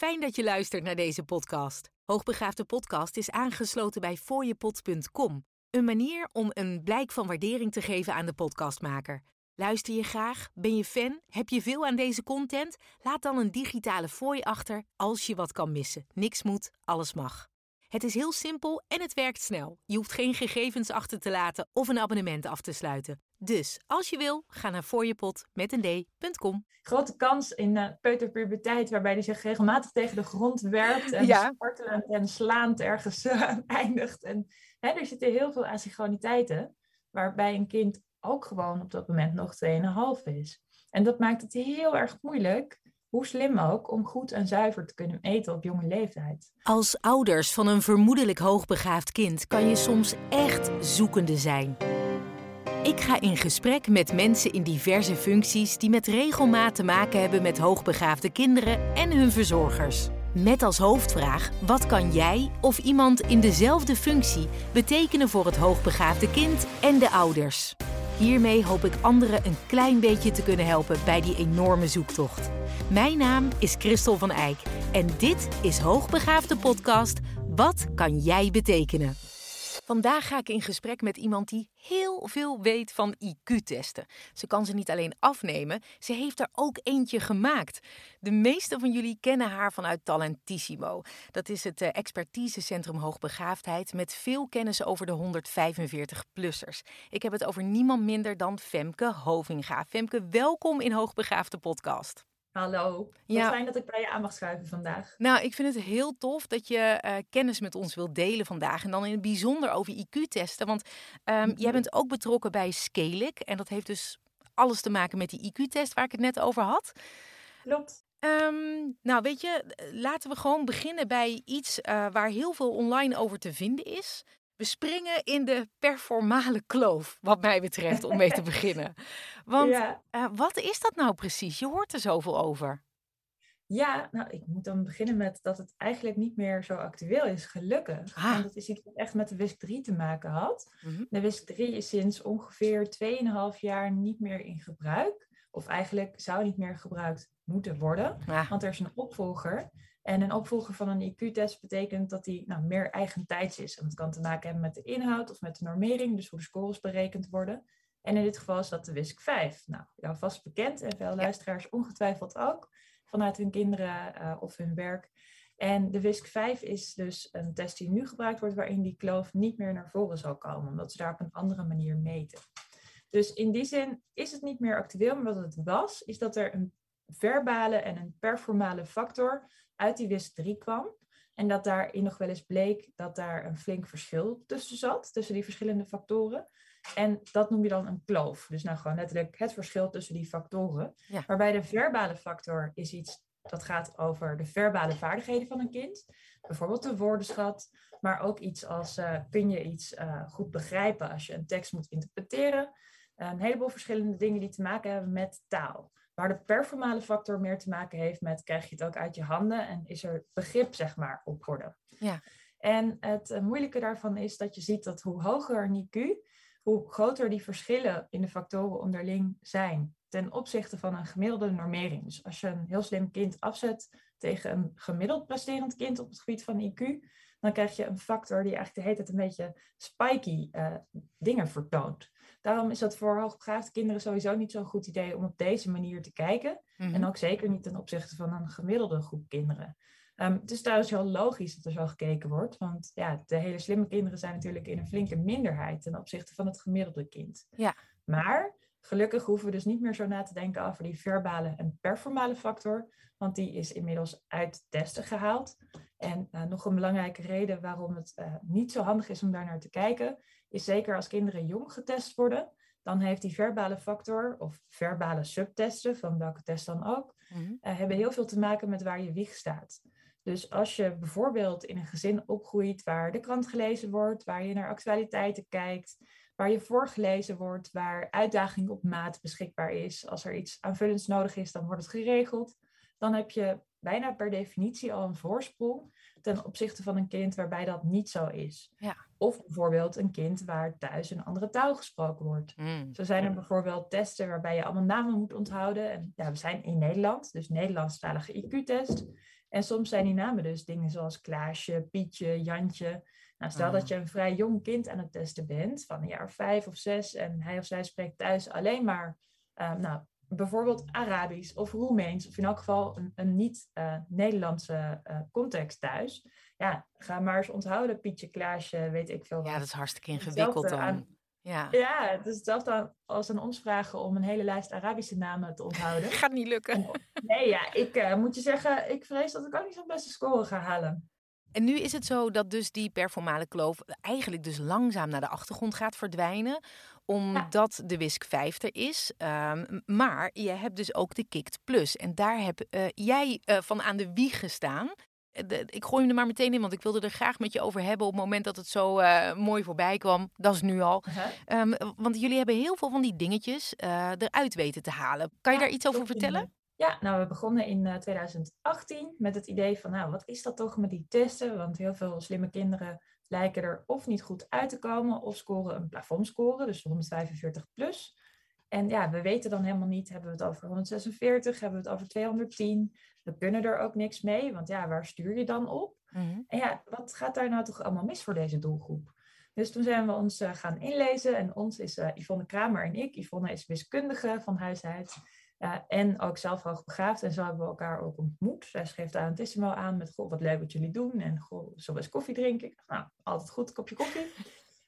Fijn dat je luistert naar deze podcast. Hoogbegaafde podcast is aangesloten bij fooiepot.com. Een manier om een blijk van waardering te geven aan de podcastmaker. Luister je graag? Ben je fan? Heb je veel aan deze content? Laat dan een digitale fooi achter als je wat kan missen. Niks moet, alles mag. Het is heel simpel en het werkt snel. Je hoeft geen gegevens achter te laten of een abonnement af te sluiten. Dus als je wil, ga naar voorjepot met een d.com. Grote kans in uh, peuterpuberteit, waarbij hij zich regelmatig tegen de grond werpt en Ja. spartelend en slaand ergens eh, eindigt. En hè, er zitten heel veel asynchroniteiten, waarbij een kind ook gewoon op dat moment nog 2,5 is. En dat maakt het heel erg moeilijk, hoe slim ook, om goed en zuiver te kunnen eten op jonge leeftijd. Als ouders van een vermoedelijk hoogbegaafd kind kan je soms echt zoekende zijn. Ik ga in gesprek met mensen in diverse functies die met regelmaat te maken hebben met hoogbegaafde kinderen en hun verzorgers. Met als hoofdvraag: wat kan jij of iemand in dezelfde functie betekenen voor het hoogbegaafde kind en de ouders? Hiermee hoop ik anderen een klein beetje te kunnen helpen bij die enorme zoektocht. Mijn naam is Christel van Eyck en dit is Hoogbegaafde Podcast. Wat kan jij betekenen? Vandaag ga ik in gesprek met iemand die heel veel weet van IQ-testen. Ze kan ze niet alleen afnemen, ze heeft er ook eentje gemaakt. De meeste van jullie kennen haar vanuit Talentissimo. Dat is het eh, expertisecentrum hoogbegaafdheid met veel kennis over de 145-plussers. Ik heb het over niemand minder dan Femke Hovinga. Femke, welkom in Hoogbegaafde Podcast. Hallo, wat Ja. fijn dat ik bij je aan mag schuiven vandaag. Nou, ik vind het heel tof dat je eh, kennis met ons wilt delen vandaag. En dan in het bijzonder over IQ-testen. Want ehm, jij bent ook betrokken bij Scalic. En dat heeft dus alles te maken met die IQ-test waar ik het net over had. Klopt. Ehm, nou, weet je, eh, laten we gewoon beginnen bij iets eh, waar heel veel online over te vinden is. We springen in de performale kloof, wat mij betreft, om mee te beginnen. Want ja. eh, wat is dat nou precies? Je hoort er zoveel over. Ja, nou, ik moet dan beginnen met dat het eigenlijk niet meer zo actueel is, gelukkig. Ah. En dat is iets wat echt met de WISC 3 te maken had. Mhm. De WISC 3 is sinds ongeveer 2,5 jaar niet meer in gebruik. Of eigenlijk zou niet meer gebruikt moeten worden, Ja. want er is een opvolger. En een opvolger van een IQ-test betekent dat die nou, meer eigentijds is. En dat kan te maken hebben met de inhoud of met de normering, dus hoe de scores berekend worden. En in dit geval is dat de WISC 5. Nou, jou vast bekend en veel luisteraars ongetwijfeld ook vanuit hun kinderen eh, of hun werk. En de WISC 5 is dus een test die nu gebruikt wordt, waarin die kloof niet meer naar voren zal komen, omdat ze daar op een andere manier meten. Dus in die zin is het niet meer actueel, maar wat het was, is dat er een verbale en een performale factor uit die WISC 3 kwam. En dat daarin nog wel eens bleek dat daar een flink verschil tussen zat, tussen die verschillende factoren. En dat noem je dan een kloof. Dus nou gewoon letterlijk het verschil tussen die factoren. Ja. Waarbij de verbale factor is iets dat gaat over de verbale vaardigheden van een kind. Bijvoorbeeld de woordenschat, maar ook iets als eh, kun je iets eh, goed begrijpen als je een tekst moet interpreteren. Een heleboel verschillende dingen die te maken hebben met taal. Waar de performale factor meer te maken heeft met krijg je het ook uit je handen en is er begrip zeg maar op orde. Ja. En het eh, moeilijke daarvan is dat je ziet dat hoe hoger een IQ, hoe groter die verschillen in de factoren onderling zijn ten opzichte van een gemiddelde normering. Dus als je een heel slim kind afzet tegen een gemiddeld presterend kind op het gebied van IQ, dan krijg je een factor die eigenlijk de hele tijd een beetje spiky eh, dingen vertoont. Daarom is dat voor hoogbegaafde kinderen sowieso niet zo'n goed idee om op deze manier te kijken. Mhm. En ook zeker niet ten opzichte van een gemiddelde groep kinderen. Ehm, het is trouwens heel logisch dat er zo gekeken wordt. Want ja, de hele slimme kinderen zijn natuurlijk in een flinke minderheid ten opzichte van het gemiddelde kind. Ja. Maar gelukkig hoeven we dus niet meer zo na te denken over die verbale en performale factor. Want die is inmiddels uit testen gehaald. En eh, nog een belangrijke reden waarom het eh, niet zo handig is om daar naar te kijken, is zeker als kinderen jong getest worden. Dan heeft die verbale factor of verbale subtesten, van welke test dan ook, Mhm. eh, hebben heel veel te maken met waar je wieg staat. Dus als je bijvoorbeeld in een gezin opgroeit waar de krant gelezen wordt, waar je naar actualiteiten kijkt, waar je voorgelezen wordt, waar uitdaging op maat beschikbaar is, als er iets aanvullends nodig is, dan wordt het geregeld. Dan heb je bijna per definitie al een voorsprong ten opzichte van een kind waarbij dat niet zo is. Ja. Of bijvoorbeeld een kind waar thuis een andere taal gesproken wordt. Mm. Zo zijn er bijvoorbeeld testen waarbij je allemaal namen moet onthouden. En ja, we zijn in Nederland, dus Nederlandstalige IQ-test. En soms zijn die namen dus dingen zoals Klaasje, Pietje, Jantje. Nou, stel dat Ah. je een vrij jong kind aan het testen bent, van een jaar of vijf of zes, en hij of zij spreekt thuis alleen maar, eh, nou, bijvoorbeeld Arabisch of Roemeens, of in elk geval een, een niet-Nederlandse eh, context thuis. Ja, ga maar eens onthouden, Pietje, Klaasje, weet ik veel wat. Ja, dat is hartstikke ingewikkeld dan. aan- Ja. Ja, het is hetzelfde als aan ons vragen om een hele lijst Arabische namen te onthouden. Gaat niet lukken. Nee, ja, ik eh, moet je zeggen, ik vrees dat ik ook niet zo'n beste score ga halen. En nu is het zo dat dus die performale kloof eigenlijk dus langzaam naar de achtergrond gaat verdwijnen. Omdat de WISC 5 er is. Ehm, maar je hebt dus ook de Kikt Plus. En daar heb eh, jij eh, van aan de wieg gestaan. Eh, de- ik gooi hem er maar meteen in, want ik wilde er graag met je over hebben op het moment dat het zo mooi voorbij kwam. Dat is nu al. Ehm, want jullie hebben heel veel van die dingetjes eruit weten te halen. Kan je Ja, daar iets over vertellen? Ja, nou, we begonnen in eh, 2018 met het idee van, nou, wat is dat toch met die testen? Want heel veel slimme kinderen lijken er of niet goed uit te komen of scoren een plafondscore, dus 145 plus. En ja, we weten dan helemaal niet, hebben we het over 146, hebben we het over 210? We kunnen er ook niks mee, want ja, waar stuur je dan op? Mhm. En ja, wat gaat daar nou toch allemaal mis voor deze doelgroep? Dus toen zijn we ons eh, gaan inlezen. En ons is eh, Yvonne Kramer en ik. Yvonne is wiskundige van huis uit. En ook zelf hoogbegaafd. En zo hebben we elkaar ook ontmoet. Zij schreef daar een testimo aan met... Goh, wat leuk wat jullie doen. En goh, we eens koffie drinken? Ik nou, altijd goed, kopje koffie.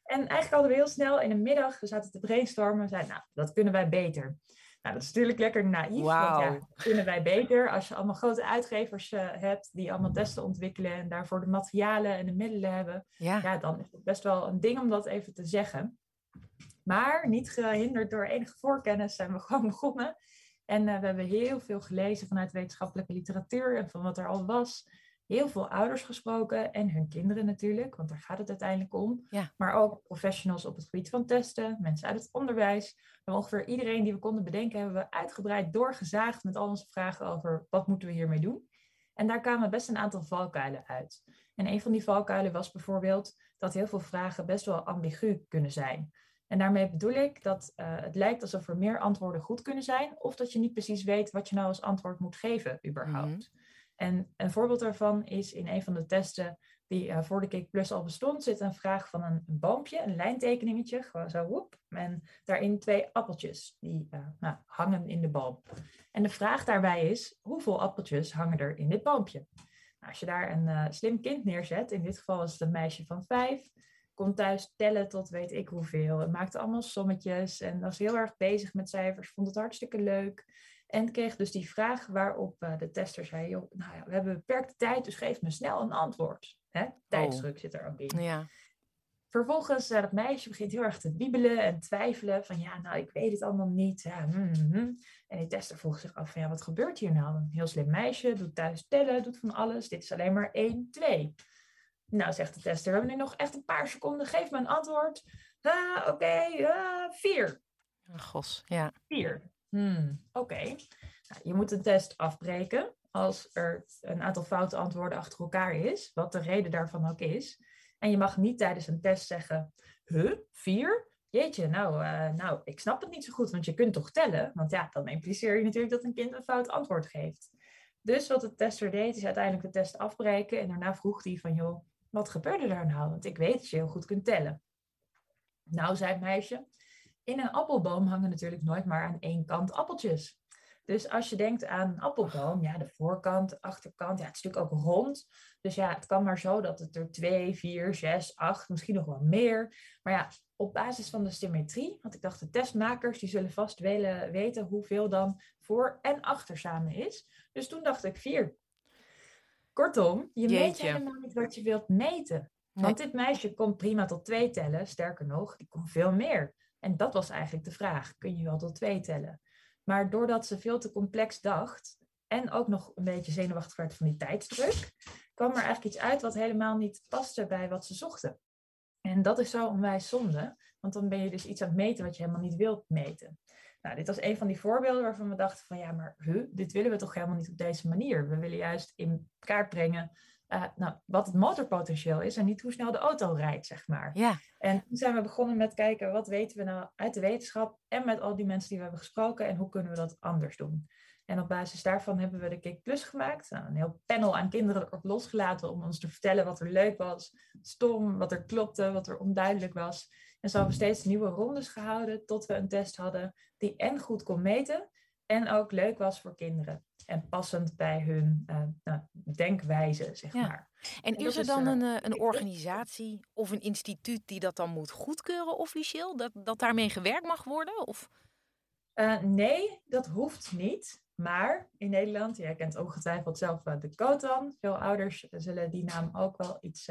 En eigenlijk hadden we heel snel in de middag... We zaten te brainstormen. Zeiden, nou, dat kunnen wij beter. Nou, dat is natuurlijk lekker naïef. Wauw. Want ja, dat kunnen wij beter als je allemaal grote uitgevers eh, hebt... die allemaal testen ontwikkelen... en daarvoor de materialen en de middelen hebben Ja. ja, dan is het best wel een ding om dat even te zeggen. Maar niet gehinderd door enige voorkennis zijn we gewoon begonnen. En eh, we hebben heel veel gelezen vanuit wetenschappelijke literatuur en van wat er al was. Heel veel ouders gesproken en hun kinderen natuurlijk, want daar gaat het uiteindelijk om. Ja. Maar ook professionals op het gebied van testen, mensen uit het onderwijs. En ongeveer iedereen die we konden bedenken hebben we uitgebreid doorgezaagd met al onze vragen over wat moeten we hiermee doen. En daar kwamen best een aantal valkuilen uit. En een van die valkuilen was bijvoorbeeld dat heel veel vragen best wel ambigu kunnen zijn. En daarmee bedoel ik dat eh, het lijkt alsof er meer antwoorden goed kunnen zijn, of dat je niet precies weet wat je nou als antwoord moet geven, überhaupt. En een voorbeeld daarvan is in een van de testen die eh, voor de Cake Plus al bestond, zit een vraag van een, een boompje, een lijntekeningetje, gewoon zo woep. En daarin twee appeltjes die eh, nou, hangen in de boom. En de vraag daarbij is, hoeveel appeltjes hangen er in dit boompje? Nou, als je daar een slim kind neerzet, in dit geval is het een meisje van vijf, komt thuis tellen tot weet ik hoeveel. En maakte allemaal sommetjes en was heel erg bezig met cijfers, vond het hartstikke leuk. En kreeg dus die vraag waarop eh, de tester zei, joh, nou ja, we hebben beperkte tijd, dus geef me snel een antwoord. Hè? Tijdsdruk zit er ook in. Ja. Vervolgens, uh, dat meisje begint heel erg te wiebelen en twijfelen. Van ja, nou, ik weet het allemaal niet. Ja, hmm, hmm. En die tester vroeg zich af van ja, wat gebeurt hier nou? Een heel slim meisje, doet thuis tellen, doet van alles. Dit is alleen maar 1, 2. Nou, zegt de tester, we hebben nu nog echt een paar seconden. Geef me een antwoord. Ah, Oké, okay, uh, 4. Gos, ja. 4. Hmm, Oké. Okay. Nou, je moet een test afbreken als er een aantal foute antwoorden achter elkaar is. Wat de reden daarvan ook is. En je mag niet tijdens een test zeggen, huh, vier? Jeetje, nou, uh, nou, ik snap het niet zo goed, want je kunt toch tellen? Want ja, dan impliceer je natuurlijk dat een kind een fout antwoord geeft. Dus wat de tester deed, is uiteindelijk de test afbreken. En daarna vroeg hij van, joh, wat gebeurde daar nou? Want ik weet dat je heel goed kunt tellen. Nou, zei het meisje, in een appelboom hangen natuurlijk nooit maar aan één kant appeltjes. Dus als je denkt aan een appelboom, ja, de voorkant, de achterkant, ja, het is natuurlijk ook rond. Dus ja, het kan maar zo dat het er twee, vier, zes, acht, misschien nog wel meer. Maar ja, op basis van de symmetrie, want ik dacht de testmakers, die zullen vast willen weten hoeveel dan voor en achter samen is. Dus toen dacht ik vier. Kortom, je Jeetje. meet helemaal niet wat je wilt meten. Nee. Want dit meisje kon prima tot twee tellen, sterker nog, die kon veel meer. En dat was eigenlijk de vraag, kun je wel tot twee tellen? Maar doordat ze veel te complex dacht en ook nog een beetje zenuwachtig werd van die tijdsdruk, kwam er eigenlijk iets uit wat helemaal niet paste bij wat ze zochten. En dat is zo onwijs zonde, want dan ben je dus iets aan het meten wat je helemaal niet wilt meten. Nou, dit was een van die voorbeelden waarvan we dachten van ja, maar huh, dit willen we toch helemaal niet op deze manier. We willen juist in kaart brengen uh, nou, wat het motorpotentieel is en niet hoe snel de auto rijdt, zeg maar. Ja. En toen zijn we begonnen met kijken, wat weten we nou uit de wetenschap en met al die mensen die we hebben gesproken en hoe kunnen we dat anders doen. En op basis daarvan hebben we de Plus gemaakt. Nou, een heel panel aan kinderen erop losgelaten om ons te vertellen wat er leuk was, stom, wat er klopte, wat er onduidelijk was. En zo hebben we steeds nieuwe rondes gehouden tot we een test hadden die en goed kon meten en ook leuk was voor kinderen. En passend bij hun uh, nou, denkwijze, zeg maar. En, is er dan een, eh, een organisatie of een instituut die dat dan moet goedkeuren officieel? Dat, dat daarmee gewerkt mag worden? Of? Uh, nee, dat hoeft niet. Maar in Nederland, jij kent ongetwijfeld zelf de COTAN. Veel ouders zullen die naam ook wel iets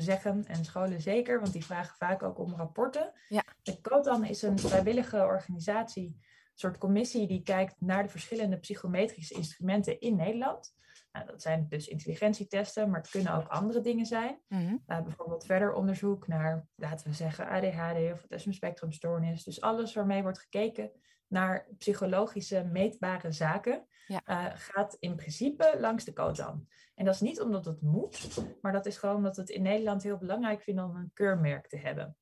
zeggen en scholen zeker, want die vragen vaak ook om rapporten. Ja. De COTAN is een vrijwillige organisatie, een soort commissie die kijkt naar de verschillende psychometrische instrumenten in Nederland. Nou, dat zijn dus intelligentietesten, maar het kunnen ook andere dingen zijn. Mhm. uh, bijvoorbeeld verder onderzoek naar, laten we zeggen, ADHD of autisme spectrumstoornis. Dus alles waarmee wordt gekeken naar psychologische meetbare zaken, uh, gaat in principe langs de COTAN. En dat is niet omdat het moet, maar dat is gewoon omdat we het in Nederland heel belangrijk vinden om een keurmerk te hebben.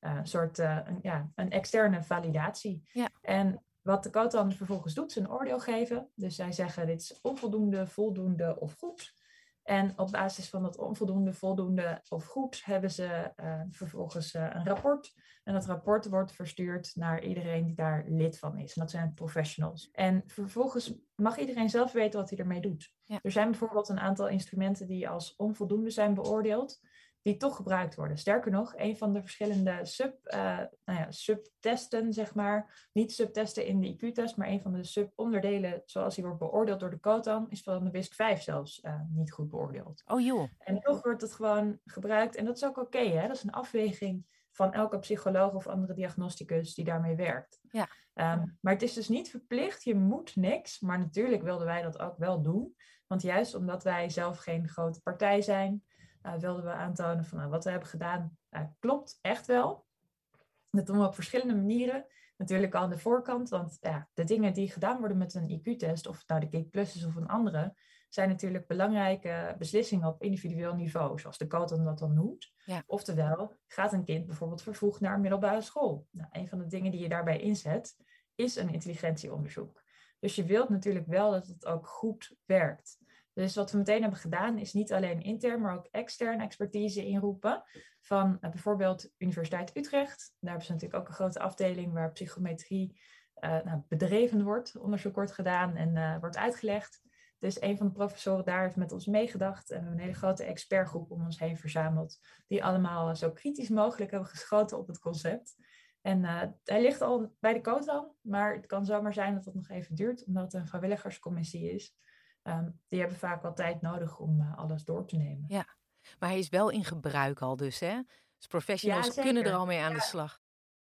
Uh, een soort uh, een, ja, een externe validatie. Ja. En wat de COTAN vervolgens doet, is een oordeel geven. Dus zij zeggen dit is onvoldoende, voldoende of goed. En op basis van dat onvoldoende, voldoende of goed hebben ze uh, vervolgens uh, een rapport. En dat rapport wordt verstuurd naar iedereen die daar lid van is. En dat zijn professionals. En vervolgens mag iedereen zelf weten wat hij ermee doet. Er zijn bijvoorbeeld een aantal instrumenten die als onvoldoende zijn beoordeeld die toch gebruikt worden. Sterker nog, een van de verschillende sub, uh, nou ja, subtesten, zeg maar, niet subtesten in de IQ-test, maar een van de subonderdelen, zoals die wordt beoordeeld door de COTAN, is van de WISC 5 zelfs uh, niet goed beoordeeld. Oh joh. En toch wordt het gewoon gebruikt en dat is ook oké, hè? Dat is een afweging van elke psycholoog of andere diagnosticus die daarmee werkt. Ja. Um, maar het is dus niet verplicht, je moet niks, maar natuurlijk wilden wij dat ook wel doen. Want juist omdat wij zelf geen grote partij zijn, uh, wilden we aantonen van nou, wat we hebben gedaan uh, klopt echt wel. Dat doen we op verschillende manieren. Natuurlijk al aan de voorkant, want ja, de dingen die gedaan worden met een IQ-test, of het nou de Plus is of een andere, zijn natuurlijk belangrijke beslissingen op individueel niveau, zoals de COTAN dat dan noemt. Ja. Oftewel, gaat een kind bijvoorbeeld vervroegd naar een middelbare school? Nou, een van de dingen die je daarbij inzet, is een intelligentieonderzoek. Dus je wilt natuurlijk wel dat het ook goed werkt. Dus wat we meteen hebben gedaan is niet alleen intern, maar ook extern expertise inroepen. Van uh, bijvoorbeeld Universiteit Utrecht. Daar hebben ze natuurlijk ook een grote afdeling waar psychometrie uh, nou, bedreven wordt. Onderzoek wordt gedaan en uh, wordt uitgelegd. Dus een van de professoren daar heeft met ons meegedacht. En we hebben een hele grote expertgroep om ons heen verzameld. Die allemaal zo kritisch mogelijk hebben geschoten op het concept. En hij ligt al bij de COTAN, maar het kan zomaar zijn dat het nog even duurt, omdat het een vrijwilligerscommissie is. Ehm, die hebben vaak wel tijd nodig om uh, alles door te nemen. Ja, maar hij is wel in gebruik al dus, hè? Dus professionals kunnen er al mee aan de slag.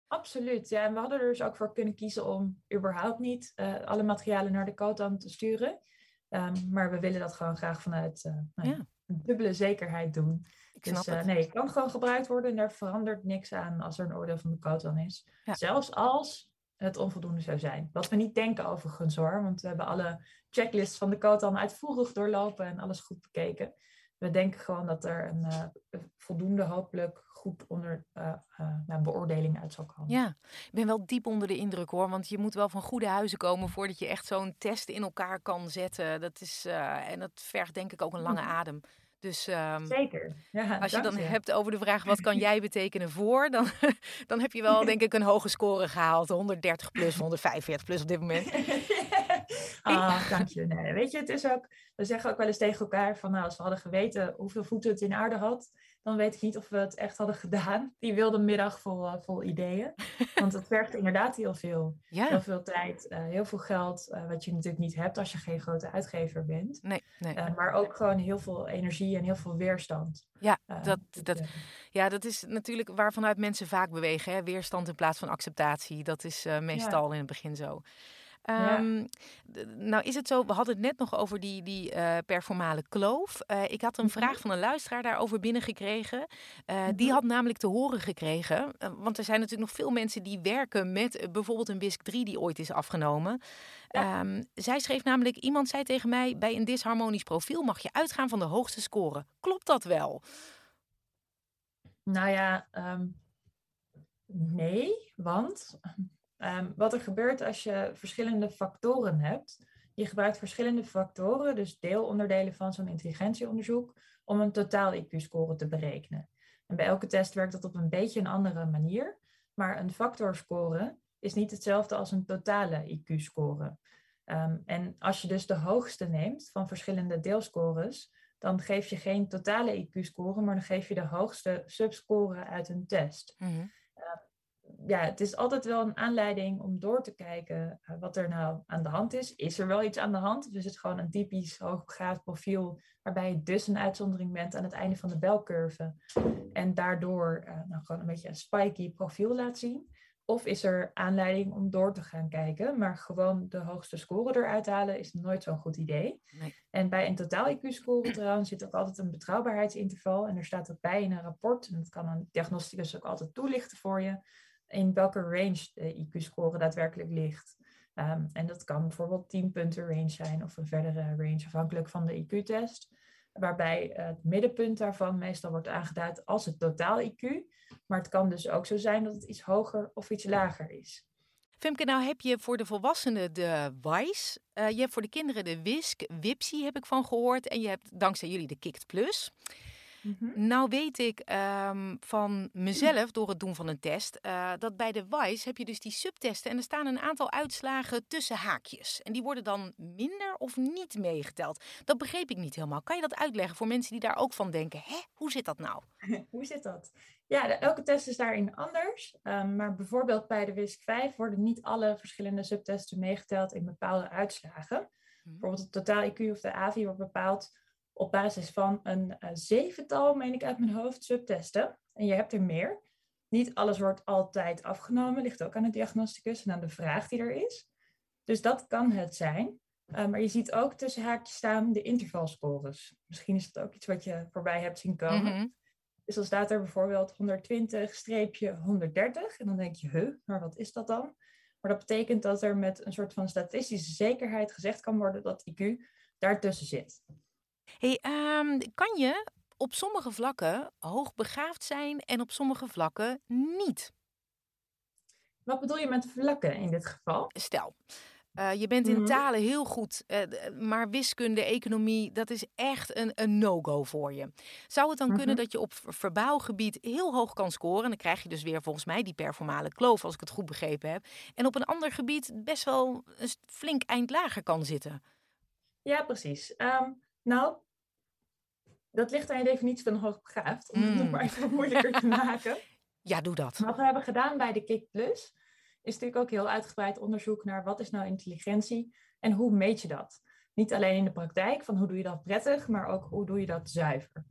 Absoluut, ja. En we hadden er dus ook voor kunnen kiezen om überhaupt niet uh, alle materialen naar de COTAN te sturen. Um, maar we willen dat gewoon graag vanuit uh, nou, ja. een dubbele zekerheid doen. Ik dus nee, het kan gewoon gebruikt worden en daar verandert niks aan als er een oordeel van de COTAN is. Zelfs als het onvoldoende zou zijn. Wat we niet denken overigens hoor, want we hebben alle checklists van de COTAN uitvoerig doorlopen en alles goed bekeken. We denken gewoon dat er een uh, voldoende hopelijk goed onder uh, uh, beoordeling uit zal komen. Ja, ik ben wel diep onder de indruk hoor, want je moet wel van goede huizen komen voordat je echt zo'n test in elkaar kan zetten. Dat is, en dat vergt denk ik ook een lange adem. Dus um, Zeker. Ja, als je dan hebt over de vraag wat kan jij betekenen voor, dan, dan heb je wel denk ik een hoge score gehaald. 130 plus, 145 plus op dit moment. ah, dank je. Nee, weet je, het is ook, we zeggen ook wel eens tegen elkaar van nou, als we hadden geweten hoeveel voeten het in aarde had, dan weet ik niet of we het echt hadden gedaan. Die wilde middag vol, uh, vol ideeën. Want het vergt inderdaad heel veel. Heel veel tijd, uh, heel veel geld, uh, wat je natuurlijk niet hebt als je geen grote uitgever bent. Nee, nee. maar ook gewoon heel veel energie en heel veel weerstand. Ja, dat, dat, ja, dat is natuurlijk waarvanuit mensen vaak bewegen. Hè? Weerstand in plaats van acceptatie. Dat is meestal ja. in het begin zo. Um, Nou is het zo, we hadden het net nog over die, die uh, performale kloof. Uh, ik had een mhm. vraag van een luisteraar daarover binnengekregen. Uh, Die mhm. had namelijk te horen gekregen, want er zijn natuurlijk nog veel mensen die werken met bijvoorbeeld een WISC 3 die ooit is afgenomen. Ja. Um, zij schreef namelijk, iemand zei tegen mij, bij een disharmonisch profiel mag je uitgaan van de hoogste score. Klopt dat wel? Nou ja, um, nee, want Um, wat er gebeurt als je verschillende factoren hebt, je gebruikt verschillende factoren, dus deelonderdelen van zo'n intelligentieonderzoek, om een totaal IQ-score te berekenen. En bij elke test werkt dat op een beetje een andere manier, maar een factorscore is niet hetzelfde als een totale IQ-score. Ehm, en als je dus de hoogste neemt van verschillende deelscores, dan geef je geen totale IQ-score, maar dan geef je de hoogste subscore uit een test. Mhm. Ehm, ja, het is altijd wel een aanleiding om door te kijken uh, wat er nou aan de hand is. Is er wel iets aan de hand? Of is het gewoon een typisch hoogbegaafd profiel, waarbij je dus een uitzondering bent aan het einde van de belcurve en daardoor uh, nou, gewoon een beetje een spiky profiel laat zien? Of is er aanleiding om door te gaan kijken, maar gewoon de hoogste score eruit halen is nooit zo'n goed idee. Nee. En bij een totaal IQ-score trouwens zit ook altijd een betrouwbaarheidsinterval. En er staat ook bij in een rapport, en dat kan een diagnosticus ook altijd toelichten voor je, in welke range de IQ-score daadwerkelijk ligt. Um, en dat kan bijvoorbeeld 10 punten range zijn of een verdere range afhankelijk van de IQ-test waarbij het middenpunt daarvan meestal wordt aangeduid als het totaal IQ. Maar het kan dus ook zo zijn dat het iets hoger of iets lager is. Femke, nou heb je voor de volwassenen de WISE. Uh, je hebt voor de kinderen de WISC, WIPSI heb ik van gehoord. En je hebt dankzij jullie de KICT Plus. Mhm. Nou weet ik ehm, van mezelf door het doen van een test uh, dat bij de WISE heb je dus die subtesten en er staan een aantal uitslagen tussen haakjes. En die worden dan minder of niet meegeteld. Dat begreep ik niet helemaal. Kan je dat uitleggen voor mensen die daar ook van denken? Hè, hoe zit dat nou? hoe zit dat? Ja, elke test is daarin anders. Um, maar bijvoorbeeld bij de WISC 5 worden niet alle verschillende subtesten meegeteld in bepaalde uitslagen. Mhm. Bijvoorbeeld het totaal IQ of de AVI wordt bepaald op basis van een uh, zevental, meen ik uit mijn hoofd, subtesten. En je hebt er meer. Niet alles wordt altijd afgenomen, ligt ook aan de diagnosticus en aan de vraag die er is. Dus dat kan het zijn. Uh, maar je ziet ook tussen haakjes staan de intervalscores. Misschien is dat ook iets wat je voorbij hebt zien komen. Mhm. Dus dan staat er bijvoorbeeld 120-130 en dan denk je, huh, maar wat is dat dan? Maar dat betekent dat er met een soort van statistische zekerheid gezegd kan worden dat IQ daartussen zit. Hey, um, kan je op sommige vlakken hoogbegaafd zijn en op sommige vlakken niet? Wat bedoel je met vlakken in dit geval? Stel, uh, je bent in mm talen heel goed, uh, maar wiskunde, economie, dat is echt een, een no-go voor je. Zou het dan kunnen dat je op verbouwgebied heel hoog kan scoren? Dan krijg je dus weer volgens mij die performale kloof, als ik het goed begrepen heb. En op een ander gebied best wel een flink eind lager kan zitten. Ja, precies. Um, nou, dat ligt aan je definitie van hoogbegaafd, om het nog mm. maar even moeilijker te maken. Ja, doe dat. Wat we hebben gedaan bij de KIK Plus, is natuurlijk ook heel uitgebreid onderzoek naar wat is nou intelligentie en hoe meet je dat. Niet alleen in de praktijk, van hoe doe je dat prettig, maar ook hoe doe je dat zuiver.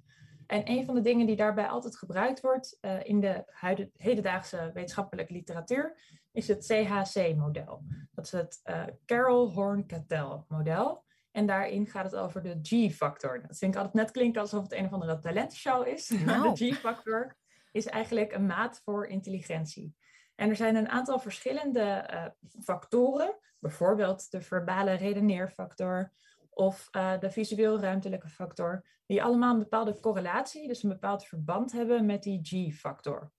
En een van de dingen die daarbij altijd gebruikt wordt uh, in de huidige, hedendaagse wetenschappelijke literatuur, is het CHC-model. Dat is het uh, Carroll Horn Cattell model. En daarin gaat het over de G-factor. Dat vind ik altijd net klinken alsof het een of andere talentenshow is. Nou. de G-factor is eigenlijk een maat voor intelligentie. En er zijn een aantal verschillende uh, factoren, bijvoorbeeld de verbale redeneerfactor of uh, de visueel-ruimtelijke factor, die allemaal een bepaalde correlatie, dus een bepaald verband hebben met die G-factor.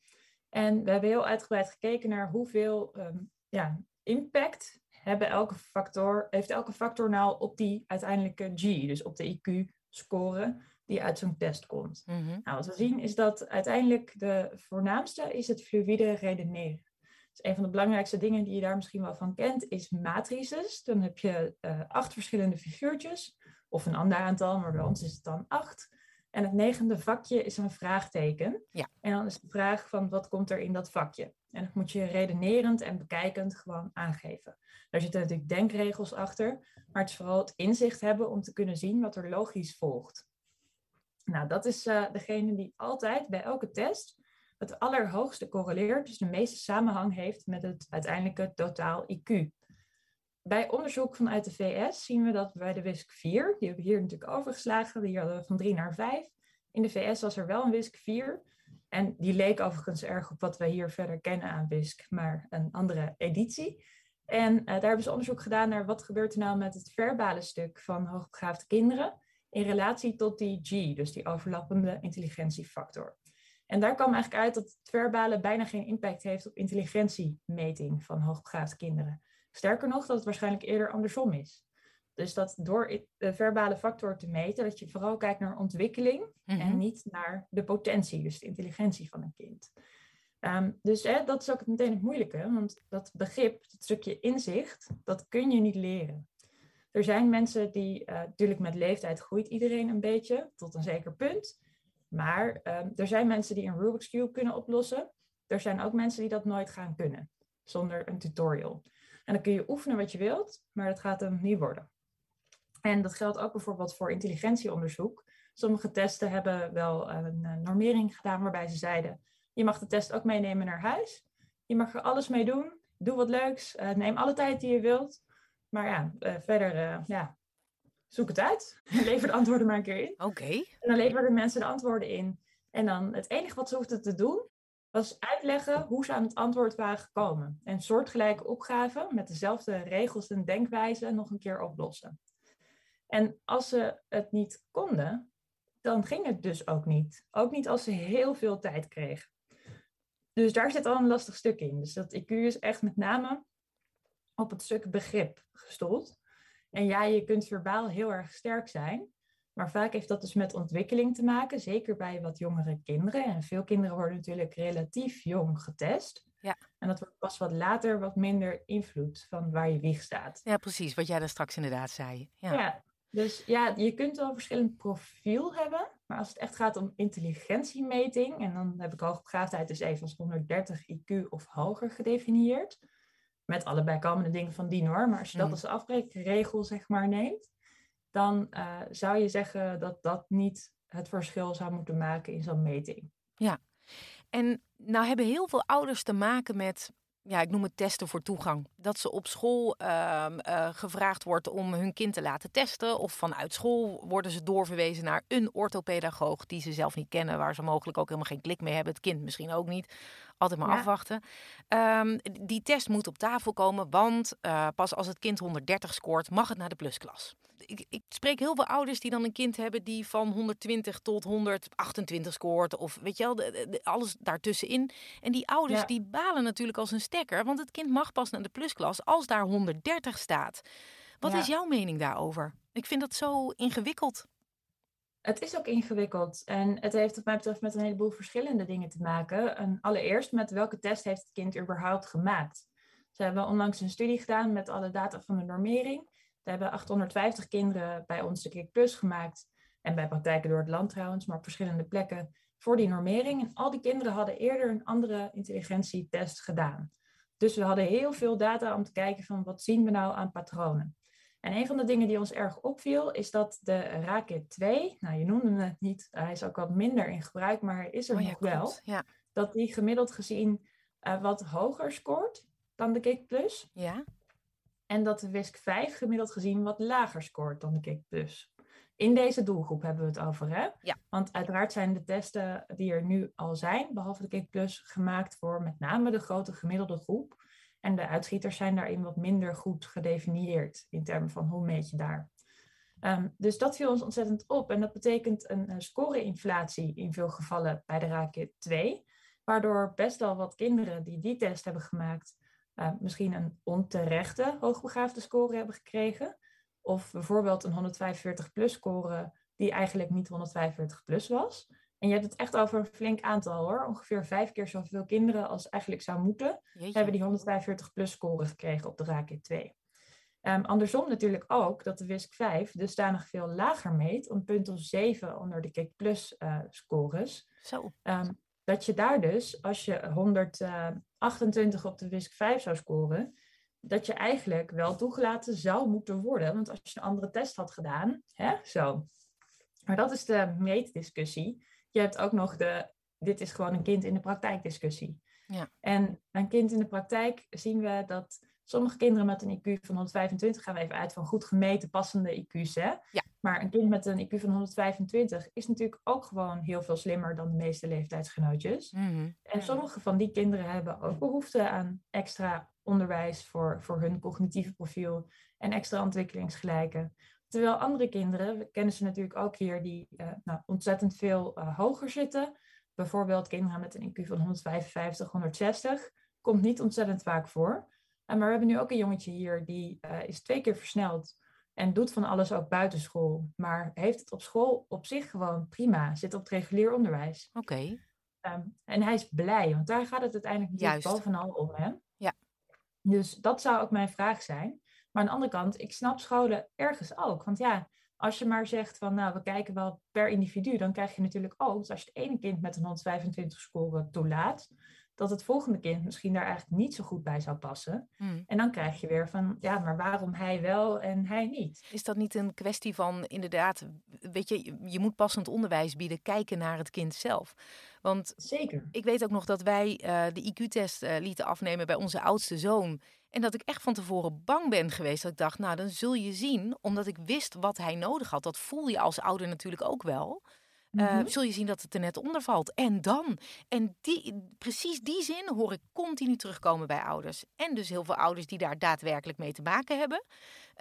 En we hebben heel uitgebreid gekeken naar hoeveel um, ja, impact hebben elke factor, heeft elke factor nou op die uiteindelijke G, dus op de IQ-score die uit zo'n test komt. Mm Nou, wat we zien is dat uiteindelijk de voornaamste is het fluïde redeneren. Dus een van de belangrijkste dingen die je daar misschien wel van kent, is matrices. Dan heb je uh, acht verschillende figuurtjes, of een ander aantal, maar bij ons is het dan acht. En het negende vakje is een vraagteken. Ja. En dan is de vraag van wat komt er in dat vakje? En dat moet je redenerend en bekijkend gewoon aangeven. Daar zitten natuurlijk denkregels achter, maar het is vooral het inzicht hebben om te kunnen zien wat er logisch volgt. Nou, dat is uh, degene die altijd bij elke test het allerhoogste correleert, dus de meeste samenhang heeft met het uiteindelijke totaal IQ. Bij onderzoek vanuit de VS zien we dat bij de WISC 4, die hebben we hier natuurlijk overgeslagen, die hadden we van 3 naar 5. In de VS was er wel een WISC 4. En die leek overigens erg op wat wij hier verder kennen aan WISC, maar een andere editie. En uh, daar hebben ze onderzoek gedaan naar wat gebeurt er nou met het verbale stuk van hoogbegaafde kinderen in relatie tot die G, dus die overlappende intelligentiefactor. En daar kwam eigenlijk uit dat het verbale bijna geen impact heeft op intelligentiemeting van hoogbegaafde kinderen. Sterker nog, dat het waarschijnlijk eerder andersom is. Dus dat door de verbale factor te meten, dat je vooral kijkt naar ontwikkeling en Mhm. niet naar de potentie, dus de intelligentie van een kind. Ehm, dus hè, dat is ook meteen het moeilijke, want dat begrip, dat stukje inzicht, dat kun je niet leren. Er zijn mensen die, eh, natuurlijk met leeftijd groeit iedereen een beetje, tot een zeker punt. Maar ehm, er zijn mensen die een Rubik's Cube kunnen oplossen. Er zijn ook mensen die dat nooit gaan kunnen, zonder een tutorial. En dan kun je oefenen wat je wilt, maar dat gaat hem niet worden. En dat geldt ook bijvoorbeeld voor intelligentieonderzoek. Sommige testen hebben wel een eh, normering gedaan waarbij ze zeiden: je mag de test ook meenemen naar huis. Je mag er alles mee doen. Doe wat leuks. eh, neem alle tijd die je wilt. Maar ja, eh, verder, eh, ja, zoek het uit. Lever de antwoorden maar een keer in. Oké. En dan leverden mensen de antwoorden in. En dan het enige wat ze hoefden te doen, was uitleggen hoe ze aan het antwoord waren gekomen. En soortgelijke opgaven met dezelfde regels en denkwijze nog een keer oplossen. En als ze het niet konden, dan ging het dus ook niet. Ook niet als ze heel veel tijd kregen. Dus daar zit al een lastig stuk in. Dus dat IQ is echt met name op het stuk begrip gestoeld. En ja, je kunt verbaal heel erg sterk zijn. Maar vaak heeft dat dus met ontwikkeling te maken, zeker bij wat jongere kinderen. En veel kinderen worden natuurlijk relatief jong getest. Ja. En dat wordt pas wat later wat minder invloed van waar je wieg staat. Ja, precies. Wat jij daar straks inderdaad zei. Ja. Ja. Dus ja, je kunt wel een verschillend profiel hebben. Maar als het echt gaat om intelligentiemeting, en dan heb ik hoogbegaafdheid dus even als 130 IQ of hoger gedefinieerd. Met alle bijkomende dingen van die hoor. Maar als je dat Mm. als afbreekregel zeg maar neemt, dan eh, zou je zeggen dat dat niet het verschil zou moeten maken in zo'n meting. En nou hebben heel veel ouders te maken met, ja, ik noem het testen voor toegang. Dat ze op school ehm, eh, gevraagd wordt om hun kind te laten testen. Of vanuit school worden ze doorverwezen naar een orthopedagoog die ze zelf niet kennen. Waar ze mogelijk ook helemaal geen klik mee hebben. Het kind misschien ook niet. Altijd maar Ja. afwachten. Ehm, die test moet op tafel komen, want eh, pas als het kind 130 scoort, mag het naar de plusklas. Ik, ik spreek heel veel ouders die dan een kind hebben die van 120 tot 128 scoort. Of weet je wel, de- de- de- alles daartussenin. En die ouders Ja. die balen natuurlijk als een stekker. Want het kind mag pas naar de plusklas als daar 130 staat. Wat Ja. is jouw mening daarover? Ik vind dat zo ingewikkeld. Het is ook ingewikkeld en het heeft wat mij betreft met een heleboel verschillende dingen te maken. En allereerst met welke test heeft het kind überhaupt gemaakt? Ze hebben onlangs een studie gedaan met alle data van de normering. We hebben 850 kinderen bij ons de Kik Plus gemaakt. En bij praktijken door het land trouwens, maar op verschillende plekken voor die normering. En al die kinderen hadden eerder een andere intelligentietest gedaan. Dus we hadden heel veel data om te kijken van wat zien we nou aan patronen. En een van de dingen die ons erg opviel, is dat de Rakit 2, nou je noemde het niet, hij is ook wat minder in gebruik, maar is er Oh ja, nog wel. Ja. dat die gemiddeld gezien eh, wat hoger scoort dan de Kik Plus. ja. En dat de WISC 5 gemiddeld gezien wat lager scoort dan de Kik Plus. In deze doelgroep hebben we het over, hè? Ja. Want uiteraard zijn de testen die er nu al zijn, behalve de Kik Plus, gemaakt voor met name de grote gemiddelde groep. En de uitschieters zijn daarin wat minder goed gedefinieerd in termen van hoe meet je daar. Ehm, dus dat viel ons ontzettend op. En dat betekent een, score-inflatie in veel gevallen bij de RAKIT 2. Waardoor best wel wat kinderen die die test hebben gemaakt, eh, misschien een onterechte hoogbegaafde score hebben gekregen. Of bijvoorbeeld een 145 plus score die eigenlijk niet 145 plus was. En je hebt het echt over een flink aantal hoor. Ongeveer vijf keer zoveel kinderen als eigenlijk zou moeten Jeetje. hebben die 145 plus score gekregen op de RAKIT 2. Ehm, andersom natuurlijk ook dat de WISC 5 dusdanig veel lager meet, een punt of 7 onder de KIK plus eh, scores. Zo. Ehm, dat je daar dus, als je 128 op de WISC 5 zou scoren, dat je eigenlijk wel toegelaten zou moeten worden. Want als je een andere test had gedaan, hè, zo. Maar dat is de meetdiscussie. Je hebt ook nog de, dit is gewoon een kind in de praktijk discussie. Ja. En een kind in de praktijk zien we dat sommige kinderen met een IQ van 125, gaan we even uit van goed gemeten passende IQ's, hè? Ja. Maar een kind met een IQ van 125 is natuurlijk ook gewoon heel veel slimmer dan de meeste leeftijdsgenootjes. Mhm. En sommige van die kinderen hebben ook behoefte aan extra onderwijs voor, voor hun cognitieve profiel en extra ontwikkelingsgelijken. Terwijl andere kinderen, we kennen ze natuurlijk ook hier, die eh, nou, ontzettend veel eh, hoger zitten. Bijvoorbeeld kinderen met een IQ van 155, 160. Komt niet ontzettend vaak voor. Maar we hebben nu ook een jongetje hier, die eh, is twee keer versneld En doet van alles ook buitenschool. Maar heeft het op school op zich gewoon prima. Zit op het regulier onderwijs. Oké. Ehm, en hij is blij, want daar gaat het uiteindelijk Juist. bovenal om. Hè? Ja. Dus dat zou ook mijn vraag zijn. Maar aan de andere kant, ik snap scholen ergens ook. Want ja, als je maar zegt van nou, we kijken wel per individu, dan krijg je natuurlijk ook, als je het ene kind met een 125 score toelaat, dat het volgende kind misschien daar eigenlijk niet zo goed bij zou passen. Hmm. En dan krijg je weer van, ja, maar waarom hij wel en hij niet? Is dat niet een kwestie van inderdaad, weet je, je moet passend onderwijs bieden, kijken naar het kind zelf. Want Zeker. ik weet ook nog dat wij eh, de IQ-test eh, lieten afnemen bij onze oudste zoon. En dat ik echt van tevoren bang ben geweest. Dat ik dacht, nou, dan zul je zien, omdat ik wist wat hij nodig had. Dat voel je als ouder natuurlijk ook wel. Uh, Mhm. Zul je zien dat het er net onder valt. En dan? En die, precies die zin hoor ik continu terugkomen bij ouders. En dus heel veel ouders die daar daadwerkelijk mee te maken hebben.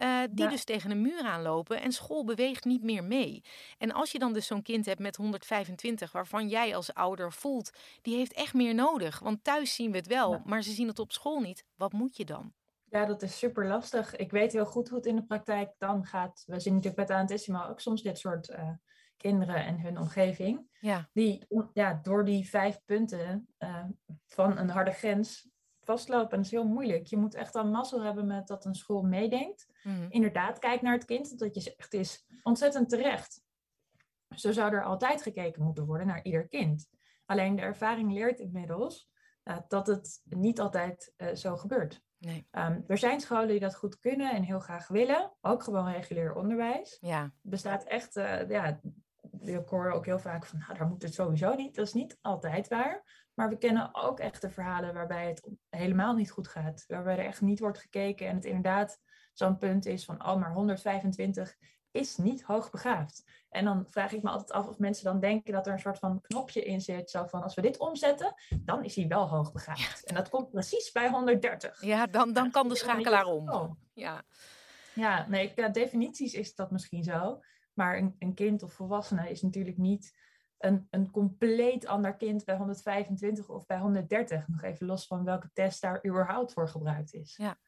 Uh, die Ja. dus tegen een muur aanlopen en school beweegt niet meer mee. En als je dan dus zo'n kind hebt met 125, waarvan jij als ouder voelt, die heeft echt meer nodig. Want thuis zien we het wel, Ja. maar ze zien het op school niet. Wat moet je dan? Ja, dat is super lastig. Ik weet heel goed hoe het in de praktijk dan gaat. We zien natuurlijk bij Anantissimo ook soms dit soort eh, kinderen en hun omgeving. Ja, Die ja, door die vijf punten eh, van een harde grens vastlopen. En dat is heel moeilijk. Je moet echt dan mazzel hebben met dat een school meedenkt. Mhm. Inderdaad, kijk naar het kind. Dat je zegt is ontzettend terecht. Zo zou er altijd gekeken moeten worden naar ieder kind. Alleen de ervaring leert inmiddels eh, dat het niet altijd eh, zo gebeurt. nee. Um, er zijn scholen die dat goed kunnen en heel graag willen. Ook gewoon regulier onderwijs. Ja, Er bestaat echt, uh, ja, ik hoor ook heel vaak van, nou, daar moet het sowieso niet. Dat is niet altijd waar. Maar we kennen ook echt de verhalen waarbij het helemaal niet goed gaat. Waarbij er echt niet wordt gekeken en het inderdaad zo'n punt is van, oh, maar 125 is niet hoogbegaafd. En dan vraag ik me altijd af of mensen dan denken dat er een soort van knopje in zit. Zo van, als we dit omzetten, dan is hij wel hoogbegaafd. En dat komt precies bij 130. ja dan, dan kan de schakelaar om. geval. Ja, Ja, nee, definities is dat misschien zo. Maar een, een kind of volwassene is natuurlijk niet een, een compleet ander kind bij 125 of bij 130. Nog even los van welke test daar überhaupt voor gebruikt is. Ja.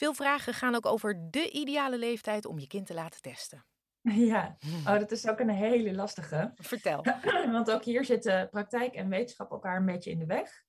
Veel vragen gaan ook over de ideale leeftijd om je kind te laten testen. Ja, oh, dat is ook een hele lastige. Vertel. Want ook hier zitten praktijk en wetenschap elkaar een beetje in de weg.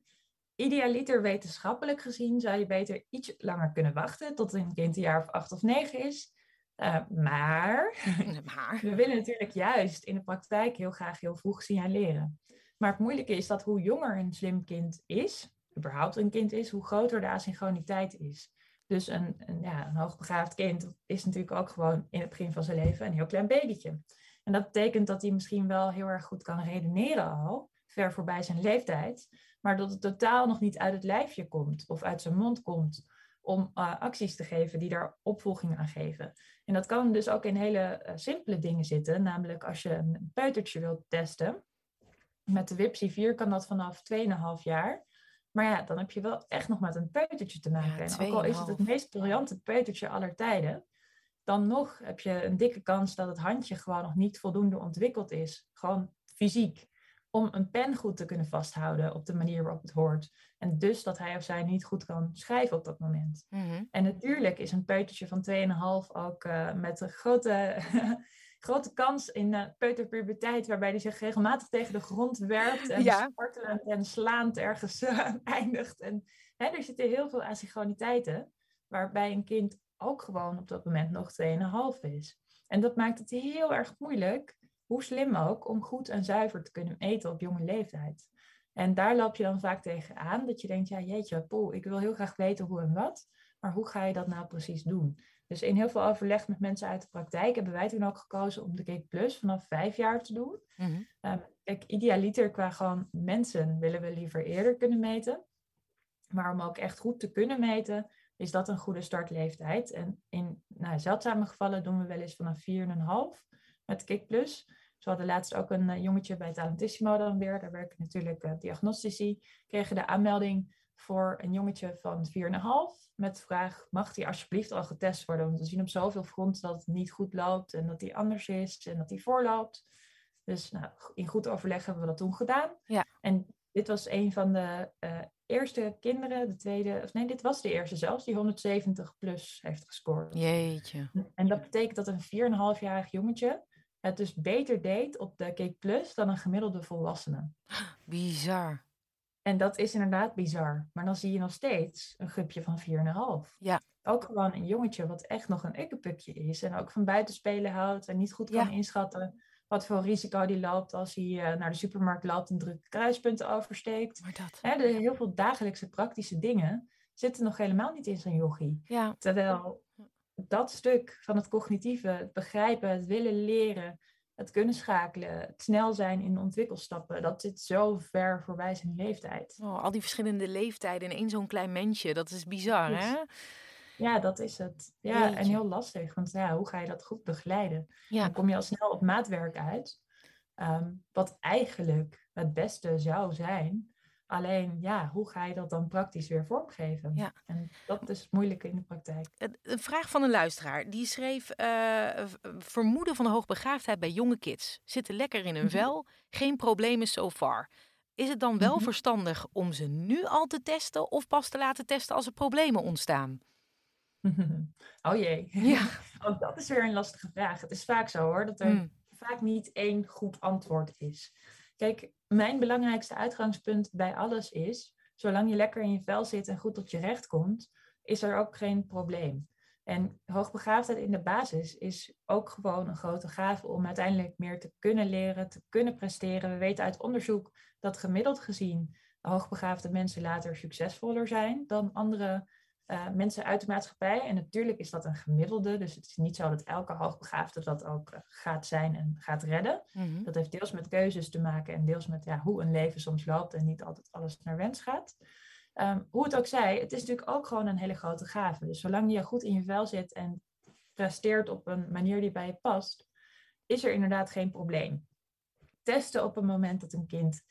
Idealiter wetenschappelijk gezien zou je beter iets langer kunnen wachten tot een kind een jaar of acht of negen is. Uh, maar maar we willen natuurlijk juist in de praktijk heel graag heel vroeg signaleren. Maar het moeilijke is dat hoe jonger een slim kind is, überhaupt een kind is, hoe groter de asynchroniteit is. Dus een, een, ja, een hoogbegaafd kind is natuurlijk ook gewoon in het begin van zijn leven een heel klein babytje. En dat betekent dat hij misschien wel heel erg goed kan redeneren al, ver voorbij zijn leeftijd, maar dat het totaal nog niet uit het lijfje komt of uit zijn mond komt om uh, acties te geven die daar opvolging aan geven. En dat kan dus ook in hele uh, simpele dingen zitten, namelijk als je een peutertje wilt testen. Met de WIPSI 4 kan dat vanaf 2,5 jaar. Maar ja, dan heb je wel echt nog met een peutertje te maken. Ja, en ook al is het het meest briljante peutertje aller tijden, dan nog heb je een dikke kans dat het handje gewoon nog niet voldoende ontwikkeld is. Gewoon fysiek. Om een pen goed te kunnen vasthouden op de manier waarop het hoort. En dus dat hij of zij niet goed kan schrijven op dat moment. Mm -hmm. En natuurlijk is een peutertje van 2,5 ook uh, met een grote, grote kans in uh, peuterpuberteit, waarbij hij zich regelmatig tegen de grond werpt en ja. spartelend en slaand ergens uh, eindigt. En hè, er zitten heel veel asynchroniteiten, waarbij een kind ook gewoon op dat moment nog 2,5 is. En dat maakt het heel erg moeilijk, hoe slim ook, om goed en zuiver te kunnen eten op jonge leeftijd. En daar loop je dan vaak tegenaan, dat je denkt, ja jeetje, poeh, ik wil heel graag weten hoe en wat, maar hoe ga je dat nou precies doen? Dus in heel veel overleg met mensen uit de praktijk hebben wij toen ook gekozen om de Cake Plus vanaf vijf jaar te doen. Mm -hmm. um, kijk, idealiter qua gewoon mensen willen we liever eerder kunnen meten. Maar om ook echt goed te kunnen meten, is dat een goede startleeftijd. En in nou, zeldzame gevallen doen we wel eens vanaf 4,5 met Kik Plus. Ze hadden laatst ook een uh, jongetje bij Talentissimo dan weer. Daar werken natuurlijk uh, diagnostici. Kregen de aanmelding voor een jongetje van 4,5. Met de vraag, mag die alsjeblieft al getest worden? Want we zien op zoveel fronten dat het niet goed loopt. En dat hij anders is en dat hij voorloopt. Dus nou, in goed overleg hebben we dat toen gedaan. Ja. En dit was een van de uh, eerste kinderen, de tweede, of nee, dit was de eerste zelfs, die 170 plus heeft gescoord. Jeetje. En dat betekent dat een 4,5-jarig jongetje het dus beter deed op de Cake Plus dan een gemiddelde volwassene. Bizar. En dat is inderdaad bizar. Maar dan zie je nog steeds een groepje van 4,5. Ja. Ook gewoon een jongetje wat echt nog een ikkepukje is. En ook van buitenspelen houdt en niet goed kan inschatten wat voor risico die loopt als hij uh, naar de supermarkt loopt en drukke kruispunten oversteekt. Maar dat... Hè, de, heel veel dagelijkse praktische dingen zitten nog helemaal niet in zijn yogi. Ja. Terwijl dat stuk van het cognitieve, het begrijpen, het willen leren, het kunnen schakelen, het snel zijn in ontwikkelstappen, dat zit zo ver voorbij zijn leeftijd. Oh, al die verschillende leeftijden in één zo'n klein mensje, dat is bizar, hè? Ja, dat is het. Ja, en heel lastig. Want ja, hoe ga je dat goed begeleiden? Ja. Dan kom je al snel op maatwerk uit. Ehm, wat eigenlijk het beste zou zijn. Alleen, ja, hoe ga je dat dan praktisch weer vormgeven? Ja. En dat is het moeilijke in de praktijk. Een vraag van een luisteraar. Die schreef uh, vermoeden van hoogbegaafdheid bij jonge kids. Zitten lekker in hun mhm. vel, geen problemen so far. Is het dan wel mhm. verstandig om ze nu al te testen of pas te laten testen als er problemen ontstaan? Oh jee. Ja. Ook dat is weer een lastige vraag. Het is vaak zo hoor, dat er mm. vaak niet één goed antwoord is. Kijk, mijn belangrijkste uitgangspunt bij alles is, zolang je lekker in je vel zit en goed tot je recht komt, is er ook geen probleem. En hoogbegaafdheid in de basis is ook gewoon een grote gave om uiteindelijk meer te kunnen leren, te kunnen presteren. We weten uit onderzoek dat gemiddeld gezien hoogbegaafde mensen later succesvoller zijn dan andere uh, mensen uit de maatschappij. En natuurlijk is dat een gemiddelde, dus het is niet zo dat elke hoogbegaafde dat ook eh, gaat zijn en gaat redden. Mhm. Dat heeft deels met keuzes te maken en deels met ja, hoe een leven soms loopt en niet altijd alles naar wens gaat. Um, hoe het ook zij, het is natuurlijk ook gewoon een hele grote gave. Dus zolang je goed in je vel zit en presteert op een manier die bij je past, is er inderdaad geen probleem. Testen op een moment dat een kind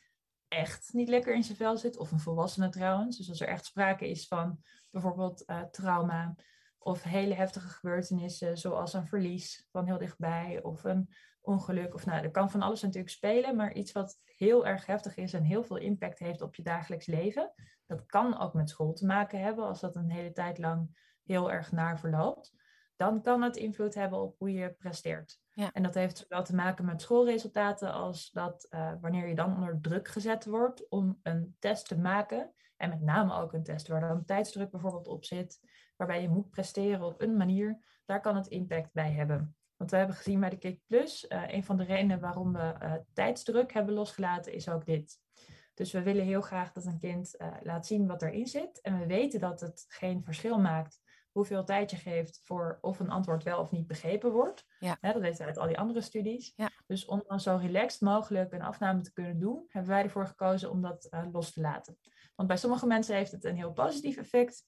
echt niet lekker in zijn vel zit, of een volwassene trouwens. Dus als er echt sprake is van bijvoorbeeld uh, trauma of hele heftige gebeurtenissen, zoals een verlies van heel dichtbij of een ongeluk. Of nou, er kan van alles natuurlijk spelen, maar iets wat heel erg heftig is en heel veel impact heeft op je dagelijks leven. Dat kan ook met school te maken hebben, als dat een hele tijd lang heel erg naar verloopt. Dan kan het invloed hebben op hoe je presteert. Ja. En dat heeft zowel te maken met schoolresultaten als dat uh, wanneer je dan onder druk gezet wordt om een test te maken. En met name ook een test waar dan tijdsdruk bijvoorbeeld op zit, waarbij je moet presteren op een manier, daar kan het impact bij hebben. Want we hebben gezien bij de Kick Plus, uh, een van de redenen waarom we uh, tijdsdruk hebben losgelaten, is ook dit. Dus we willen heel graag dat een kind laat zien wat erin zit. En we weten dat het geen verschil maakt hoeveel tijd je geeft voor of een antwoord wel of niet begrepen wordt. Ja. dat weten we uit al die andere studies. Ja. Dus om dan zo relaxed mogelijk een afname te kunnen doen, hebben wij ervoor gekozen om dat uh, los te laten. Want bij sommige mensen heeft het een heel positief effect.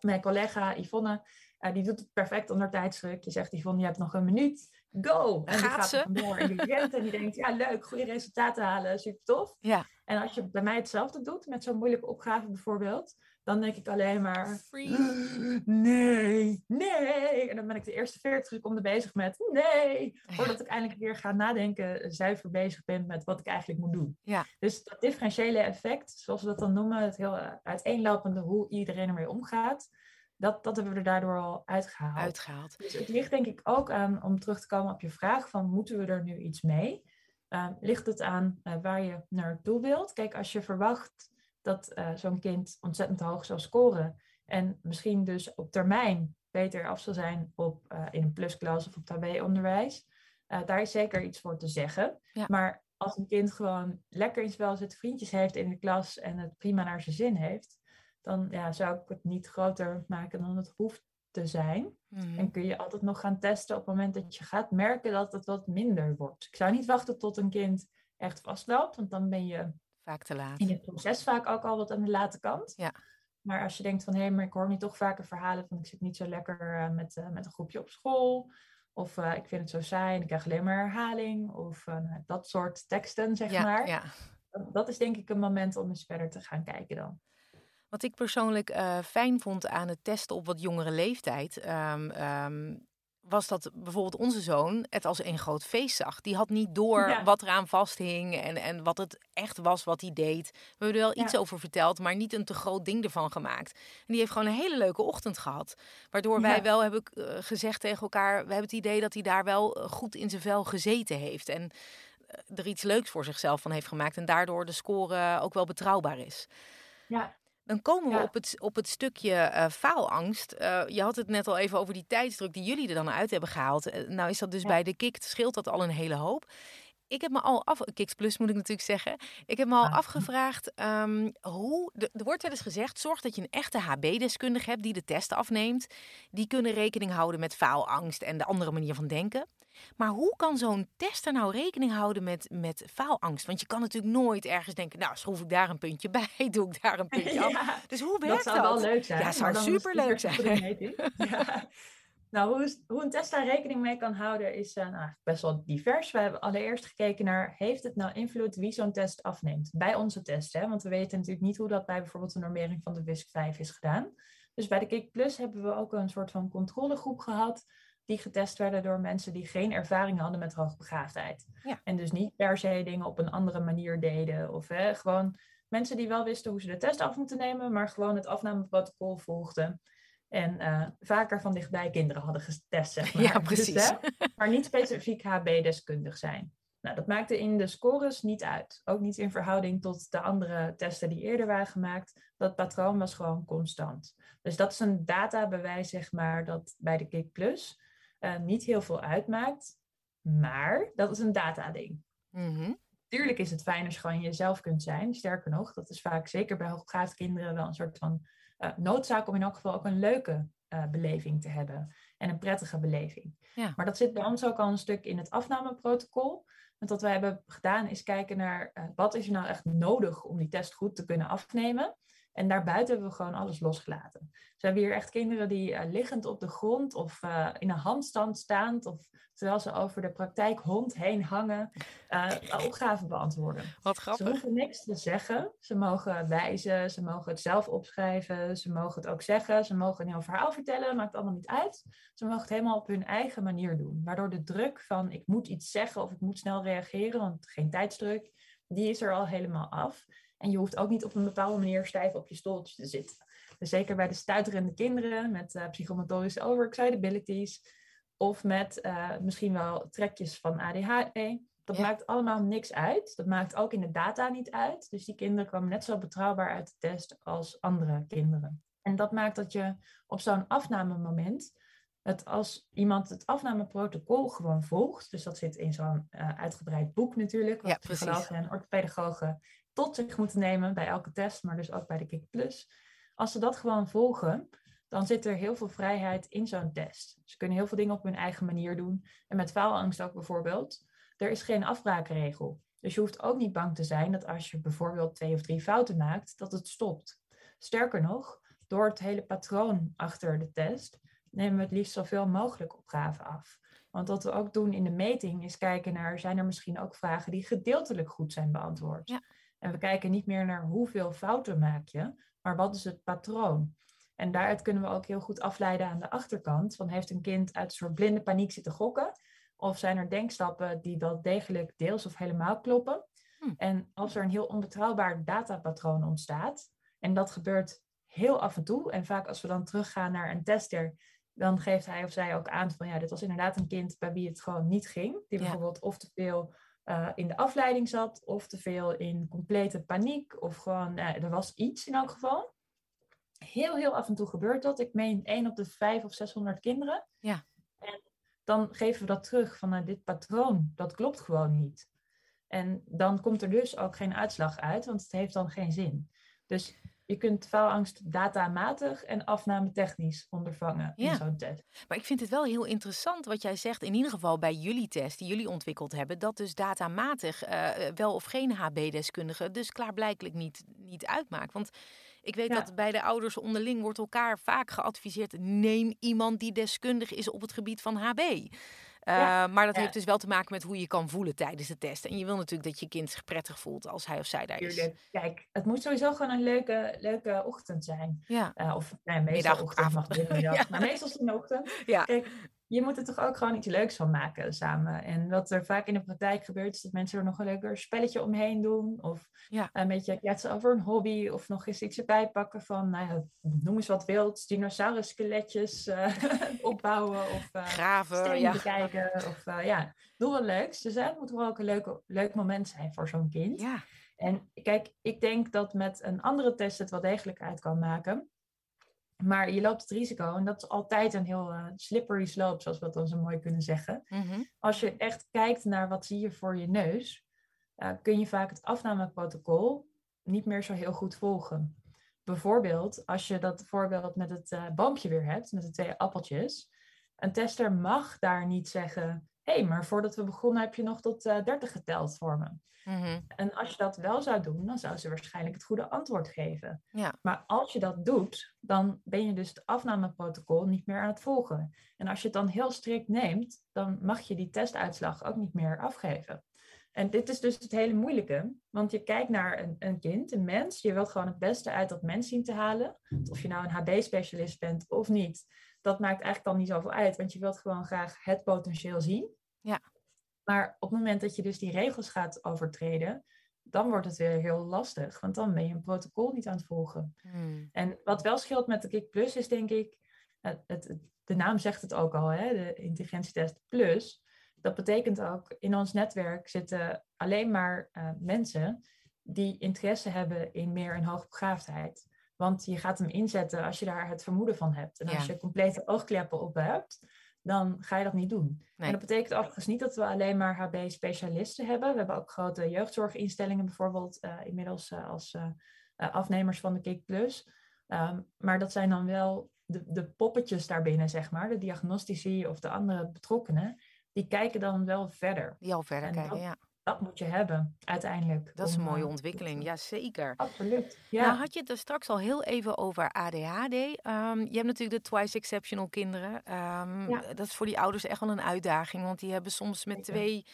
Mijn collega Yvonne, uh, die doet het perfect onder tijdsdruk. Je zegt Yvonne, je hebt nog een minuut. Go! En gaat die gaat ze? door en die rent en die denkt, ja leuk, goede resultaten halen, super tof. Ja. En als je bij mij hetzelfde doet, met zo'n moeilijke opgave bijvoorbeeld, dan denk ik alleen maar, nee, nee. En dan ben ik de eerste 40 seconden bezig met nee. Voordat ik eindelijk weer ga nadenken, zuiver bezig ben met wat ik eigenlijk moet doen. Ja. Dus dat differentiële effect, zoals we dat dan noemen, het heel uiteenlopende hoe iedereen ermee omgaat. Dat, dat hebben we er daardoor al uitgehaald. uitgehaald. Dus het ligt denk ik ook aan, om terug te komen op je vraag van moeten we er nu iets mee? Uh, ligt het aan uh, waar je naartoe wilt? Kijk, als je verwacht dat uh, zo'n kind ontzettend hoog zal scoren en misschien dus op termijn beter af zal zijn op, uh, in een plusklas of op HB-onderwijs, uh, daar is zeker iets voor te zeggen. Ja. Maar als een kind gewoon lekker in spel zit, vriendjes heeft in de klas en het prima naar zijn zin heeft, dan ja, zou ik het niet groter maken dan het hoeft te zijn. Mm. En kun je altijd nog gaan testen op het moment dat je gaat merken dat het wat minder wordt. Ik zou niet wachten tot een kind echt vastloopt, want dan ben je vaak te laat. in het proces vaak ook al wat aan de late kant. Ja. Maar als je denkt van hé, hey, maar ik hoor nu toch vaker verhalen van ik zit niet zo lekker uh, met, uh, met een groepje op school. Of uh, ik vind het zo saai en ik krijg alleen maar herhaling. Of nou, dat soort teksten, zeg ja, maar. Ja. Dat, is denk ik een moment om eens verder te gaan kijken dan. Wat ik persoonlijk fijn vond aan het testen op wat jongere leeftijd. Um, um, was dat bijvoorbeeld onze zoon het als een groot feest zag. Die had niet door wat eraan vasthing en, en wat het echt was wat hij deed. We hebben er wel iets over verteld, maar niet een te groot ding ervan gemaakt. En die heeft gewoon een hele leuke ochtend gehad. Waardoor wij wel hebben uh, gezegd tegen elkaar, we hebben het idee dat hij daar wel eh, goed in zijn vel gezeten heeft. En uh, er iets leuks voor zichzelf van heeft gemaakt. En daardoor de score ook wel betrouwbaar is. Ja, dan komen we op, het, op het stukje uh, faalangst. Uh, je had het net al even over die tijdsdruk die jullie er dan uit hebben gehaald. Uh, nou is dat dus bij de KIKT, scheelt dat al een hele hoop. Ik heb me al af, Kiks Plus moet ik natuurlijk zeggen. Ik heb me al ah. afgevraagd um, hoe. Er wordt wel eens gezegd: zorg dat je een echte HB-deskundige hebt die de test afneemt. Die kunnen rekening houden met faalangst en de andere manier van denken. Maar hoe kan zo'n tester nou rekening houden met, met faalangst? Want je kan natuurlijk nooit ergens denken, nou schroef ik daar een puntje bij, doe ik daar een puntje af. Dus hoe werkt dat? Dat zou wel leuk zijn. Ja, zou super leuk zijn. Ja. Nou, hoe, hoe, een test daar rekening mee kan houden is uh, nou, best wel divers. We hebben allereerst gekeken naar, heeft het nou invloed wie zo'n test afneemt? Bij onze test, hè? want we weten natuurlijk niet hoe dat bij bijvoorbeeld de normering van de WISC 5 is gedaan. Dus bij de KIK Plus hebben we ook een soort van controlegroep gehad die getest werden door mensen die geen ervaring hadden met hoogbegaafdheid. Ja. En dus niet per se dingen op een andere manier deden. Of hè, gewoon mensen die wel wisten hoe ze de test af moeten nemen, maar gewoon het afnameprotocol volgden. En uh, vaker van dichtbij kinderen hadden getest, zeg maar. Ja, dus, precies. maar niet specifiek HB-deskundig zijn. Nou, dat maakte in de scores niet uit. Ook niet in verhouding tot de andere testen die eerder waren gemaakt. Dat patroon was gewoon constant. Dus dat is een databewijs, zeg maar, dat bij de KIK Plus uh, niet heel veel uitmaakt. Maar dat is een data-ding. Mm Tuurlijk is het fijn als je gewoon jezelf kunt zijn. Sterker nog, dat is vaak zeker bij hoogbegaafde kinderen wel een soort van uh, noodzaak om in elk geval ook een leuke uh, beleving te hebben. En een prettige beleving. Ja. Maar dat zit bij ons ook al een stuk in het afnameprotocol. Want wat wij hebben gedaan is kijken naar uh, wat is er nou echt nodig om die test goed te kunnen afnemen. En daarbuiten hebben we gewoon alles losgelaten. Dus we hebben hier echt kinderen die uh, liggend op de grond of uh, in een handstand staand of terwijl ze over de praktijkhond heen hangen, uh, opgaven beantwoorden. Wat grappig. Ze hoeven niks te zeggen. Ze mogen wijzen, ze mogen het zelf opschrijven, ze mogen het ook zeggen, ze mogen een heel verhaal vertellen, maakt allemaal niet uit. Ze mogen het helemaal op hun eigen manier doen. Waardoor de druk van ik moet iets zeggen of ik moet snel reageren, want geen tijdsdruk, die is er al helemaal af. En je hoeft ook niet op een bepaalde manier stijf op je stoeltje te zitten. Dus zeker bij de stuiterende kinderen met uh, psychomotorische overexcitabilities of met uh, misschien wel trekjes van ADHD. Dat maakt allemaal niks uit. Dat maakt ook in de data niet uit. Dus die kinderen kwamen net zo betrouwbaar uit de test als andere kinderen. En dat maakt dat je op zo'n afnamemoment, het als iemand het afnameprotocol gewoon volgt, dus dat zit in zo'n uh, uitgebreid boek natuurlijk, wat ja, psychologen en orthopedagogen tot zich moeten nemen bij elke test, maar dus ook bij de KIK Plus. Als ze dat gewoon volgen, dan zit er heel veel vrijheid in zo'n test. Ze kunnen heel veel dingen op hun eigen manier doen. En met faalangst ook bijvoorbeeld. Er is geen afbraakregel. Dus je hoeft ook niet bang te zijn dat als je bijvoorbeeld twee of drie fouten maakt, dat het stopt. Sterker nog, door het hele patroon achter de test nemen we het liefst zoveel mogelijk opgaven af. Want wat we ook doen in de meting is kijken naar, zijn er misschien ook vragen die gedeeltelijk goed zijn beantwoord? Ja. En we kijken niet meer naar hoeveel fouten maak je, maar wat is het patroon? En daaruit kunnen we ook heel goed afleiden aan de achterkant. Van heeft een kind uit een soort blinde paniek zitten gokken? Of zijn er denkstappen die wel degelijk deels of helemaal kloppen? Hm. En als er een heel onbetrouwbaar datapatroon ontstaat, en dat gebeurt heel af en toe, en vaak als we dan teruggaan naar een tester, dan geeft hij of zij ook aan van ja, dit was inderdaad een kind bij wie het gewoon niet ging. Die bijvoorbeeld of te veel uh, in de afleiding zat, of te veel in complete paniek, of gewoon, uh, er was iets in elk geval. Heel, heel af en toe gebeurt dat. Ik meen 1 op de 5 of 600 kinderen. Ja. En dan geven we dat terug van nou, dit patroon, dat klopt gewoon niet. En dan komt er dus ook geen uitslag uit, want het heeft dan geen zin. Dus je kunt faalangst datamatig en afnametechnisch ondervangen in zo'n test. Maar ik vind het wel heel interessant wat jij zegt, in ieder geval bij jullie test die jullie ontwikkeld hebben, dat dus datamatig uh, wel of geen HB-deskundige dus klaarblijkelijk niet, niet uitmaakt. Want ik weet dat bij de ouders onderling wordt elkaar vaak geadviseerd, neem iemand die deskundig is op het gebied van HB. Uh, maar dat heeft dus wel te maken met hoe je kan voelen tijdens de test. En je wil natuurlijk dat je kind zich prettig voelt als hij of zij daar is. Kijk, het moet sowieso gewoon een leuke, leuke ochtend zijn. Ja. Uh, of nee, meestal middag, ochtend, avond. Mag middag, Maar meestal is het een ochtend. Ja. Kijk, je moet er toch ook gewoon iets leuks van maken samen. En wat er vaak in de praktijk gebeurt, is dat mensen er nog een leuker spelletje omheen doen. Of een beetje kletsen over een hobby. Of nog eens iets erbij pakken van, nou ja, noem eens wat wild. Dinosaurus-skeletjes uh, opbouwen. Of uh, graven, ja. bekijken. Of uh, ja, doe wat leuks. Dus het moet wel ook een leuk, leuk moment zijn voor zo'n kind. Ja. En kijk, ik denk dat met een andere test het wel degelijk uit kan maken. Maar je loopt het risico, en dat is altijd een heel uh, slippery slope, zoals we dat dan zo mooi kunnen zeggen. Mhm. Als je echt kijkt naar wat zie je voor je neus, uh, kun je vaak het afnameprotocol niet meer zo heel goed volgen. Bijvoorbeeld, als je dat voorbeeld met het uh, boompje weer hebt, met de twee appeltjes. Een tester mag daar niet zeggen, hey, maar voordat we begonnen heb je nog tot 30 geteld voor me. Mhm. En als je dat wel zou doen, dan zou ze waarschijnlijk het goede antwoord geven. Ja. Maar als je dat doet, dan ben je dus het afnameprotocol niet meer aan het volgen. En als je het dan heel strikt neemt, dan mag je die testuitslag ook niet meer afgeven. En dit is dus het hele moeilijke, want je kijkt naar een, een kind, een mens, je wilt gewoon het beste uit dat mens zien te halen. Of je nou een HB-specialist bent of niet, dat maakt eigenlijk al niet zoveel uit, want je wilt gewoon graag het potentieel zien. Ja. Maar op het moment dat je dus die regels gaat overtreden, dan wordt het weer heel lastig. Want dan ben je een protocol niet aan het volgen. Hmm. En wat wel scheelt met de Kik Plus is denk ik, het, het, de naam zegt het ook al, hè, de intelligentietest plus. Dat betekent ook, in ons netwerk zitten alleen maar uh, mensen die interesse hebben in meer een hoogbegaafdheid. Want je gaat hem inzetten als je daar het vermoeden van hebt. En als Ja. je complete oogkleppen op hebt, dan ga je dat niet doen. Nee. En dat betekent overigens niet dat we alleen maar HB-specialisten hebben. We hebben ook grote jeugdzorginstellingen bijvoorbeeld eh, inmiddels eh, als eh, afnemers van de KIK Plus. Ehm, maar dat zijn dan wel de, de poppetjes daarbinnen, zeg maar. De diagnostici of de andere betrokkenen. Die kijken dan wel verder. Die al verder En kijken, dat- ja. Dat moet je hebben, uiteindelijk. Dat is een mooie eh, ontwikkeling, ja zeker. Absoluut, ja. Nou had je het er straks al heel even over ADHD. Ehm, je hebt natuurlijk de twice exceptional kinderen. Ehm, Ja. Dat is voor die ouders echt wel een uitdaging. Want die hebben soms met Zeker. twee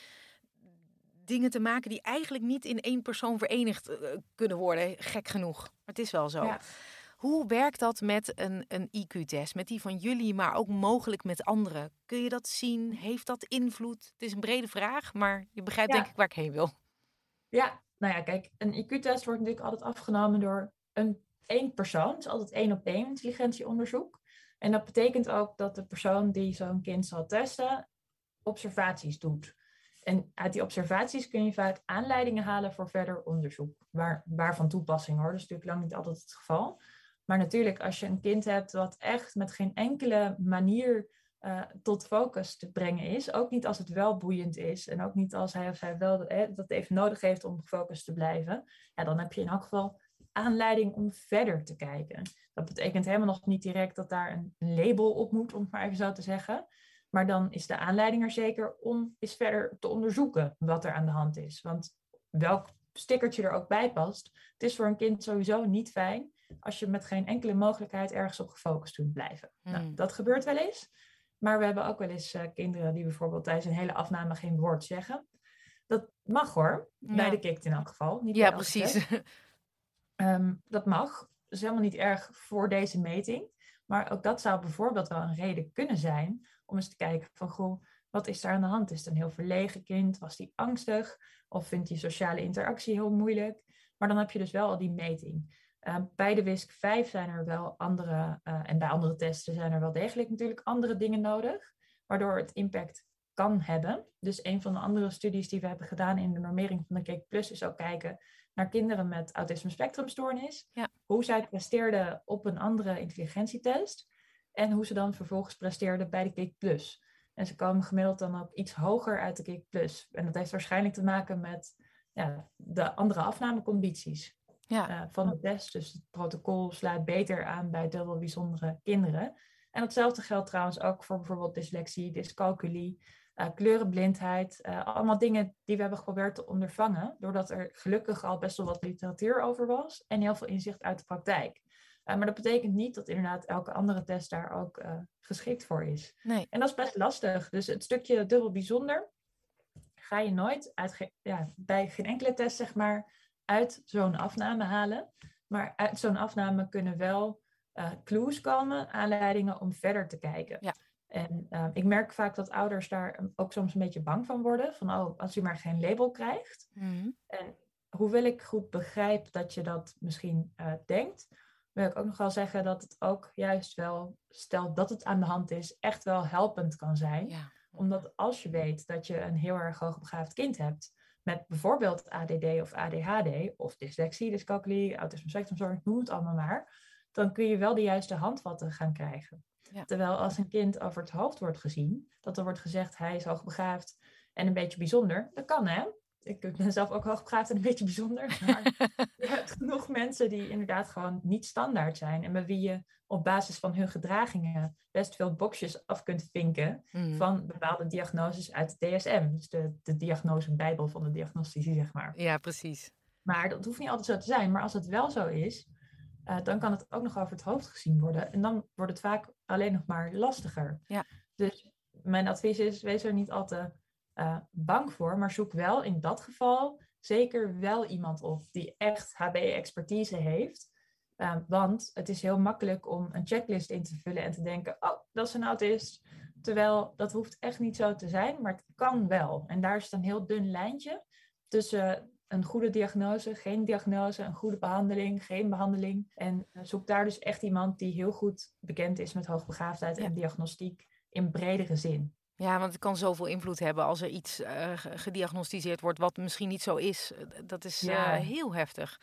dingen te maken die eigenlijk niet in één persoon verenigd eh, kunnen worden. Gek genoeg. Maar het is wel zo. Ja. Hoe werkt dat met een, een IQ-test? Met die van jullie, maar ook mogelijk met anderen. Kun je dat zien? Heeft dat invloed? Het is een brede vraag, maar je begrijpt Ja. denk ik waar ik heen wil. Ja, nou ja, kijk, een IQ-test wordt natuurlijk altijd afgenomen door een één persoon. Het is altijd één op één intelligentieonderzoek. En dat betekent ook dat de persoon die zo'n kind zal testen, observaties doet. En uit die observaties kun je vaak aanleidingen halen voor verder onderzoek. Waar, waar van toepassing hoor, dat is natuurlijk lang niet altijd het geval. Maar natuurlijk, als je een kind hebt wat echt met geen enkele manier eh, tot focus te brengen is. Ook niet als het wel boeiend is. En ook niet als hij of zij wel eh, dat even nodig heeft om gefocust te blijven. Ja, dan heb je in elk geval aanleiding om verder te kijken. Dat betekent helemaal nog niet direct dat daar een label op moet, om het maar even zo te zeggen. Maar dan is de aanleiding er zeker om eens verder te onderzoeken wat er aan de hand is. Want welk stickertje er ook bij past, het is voor een kind sowieso niet fijn als je met geen enkele mogelijkheid ergens op gefocust kunt blijven. Nou, Hmm. dat gebeurt wel eens. Maar we hebben ook wel eens eh, kinderen die bijvoorbeeld tijdens een hele afname geen woord zeggen. Dat mag hoor, bij de kikt in elk geval. Niet Ja, precies. Ehm, dat mag. Dat is helemaal niet erg voor deze meting. Maar ook dat zou bijvoorbeeld wel een reden kunnen zijn om eens te kijken van goh, wat is daar aan de hand? Is het een heel verlegen kind? Was die angstig? Of vindt hij sociale interactie heel moeilijk? Maar dan heb je dus wel al die meting. Eh, bij de WISC 5 zijn er wel andere, eh, en bij andere testen zijn er wel degelijk natuurlijk andere dingen nodig, waardoor het impact kan hebben. Dus een van de andere studies die we hebben gedaan in de normering van de Cake Plus is ook kijken naar kinderen met autisme spectrumstoornis. Ja. Hoe zij presteerden op een andere intelligentietest en hoe ze dan vervolgens presteerden bij de Cake Plus. En ze komen gemiddeld dan ook iets hoger uit de Cake Plus. En dat heeft waarschijnlijk te maken met ja, de andere afnamecondities Ja. eh, van de test. Dus het protocol sluit beter aan bij dubbel bijzondere kinderen. En hetzelfde geldt trouwens ook voor bijvoorbeeld dyslexie, dyscalculie, eh, kleurenblindheid. eh, allemaal dingen die we hebben geprobeerd te ondervangen, doordat er gelukkig al best wel wat literatuur over was en heel veel inzicht uit de praktijk. Maar dat betekent niet dat inderdaad elke andere test daar ook geschikt voor is. Nee. En dat is best lastig. Dus het stukje dubbel bijzonder ga je nooit uit ge- ja, bij geen enkele test, zeg maar, uit zo'n afname halen. Maar uit zo'n afname kunnen wel eh, clues komen, aanleidingen om verder te kijken. Ja. En ehm, ik merk vaak dat ouders daar ook soms een beetje bang van worden. Van, oh, als u maar geen label krijgt. Mhm. En hoewel ik goed begrijp dat je dat misschien uh, denkt, wil ik ook nog wel zeggen dat het ook juist wel, stel dat het aan de hand is, echt wel helpend kan zijn. Ja. Omdat als je weet dat je een heel erg hoogbegaafd kind hebt, met bijvoorbeeld ADD of ADHD, of dyslexie, dyscalculie, autisme spectrumstoornis, noem het allemaal maar, dan kun je wel de juiste handvatten gaan krijgen. Terwijl als een kind over het hoofd wordt gezien, dat er wordt gezegd hij is hoogbegaafd en een beetje bijzonder, dat kan hè ik ben zelf ook hoogbegaafd en een beetje bijzonder. Maar je hebt genoeg mensen die inderdaad gewoon niet standaard zijn. En met wie je op basis van hun gedragingen best veel boxjes af kunt vinken mm. van bepaalde diagnoses uit de DSM. Dus de, de diagnosebijbel van de diagnostici, zeg maar. Ja, precies. Maar dat hoeft niet altijd zo te zijn. Maar als het wel zo is, uh, dan kan het ook nog over het hoofd gezien worden. En dan wordt het vaak alleen nog maar lastiger. Ja. Dus mijn advies is, wees er niet al te uh, bang voor, maar zoek wel in dat geval zeker wel iemand op die echt HB-expertise heeft. Uh, want het is heel makkelijk om een checklist in te vullen en te denken, oh, dat is een autist. Terwijl dat hoeft echt niet zo te zijn, maar het kan wel. En daar is een heel dun lijntje tussen een goede diagnose, geen diagnose, een goede behandeling, geen behandeling. En eh, zoek daar dus echt iemand die heel goed bekend is met hoogbegaafdheid en diagnostiek in bredere zin. Ja, want het kan zoveel invloed hebben als er iets uh, gediagnosticeerd wordt wat misschien niet zo is. Eh, dat is ja. heel heftig.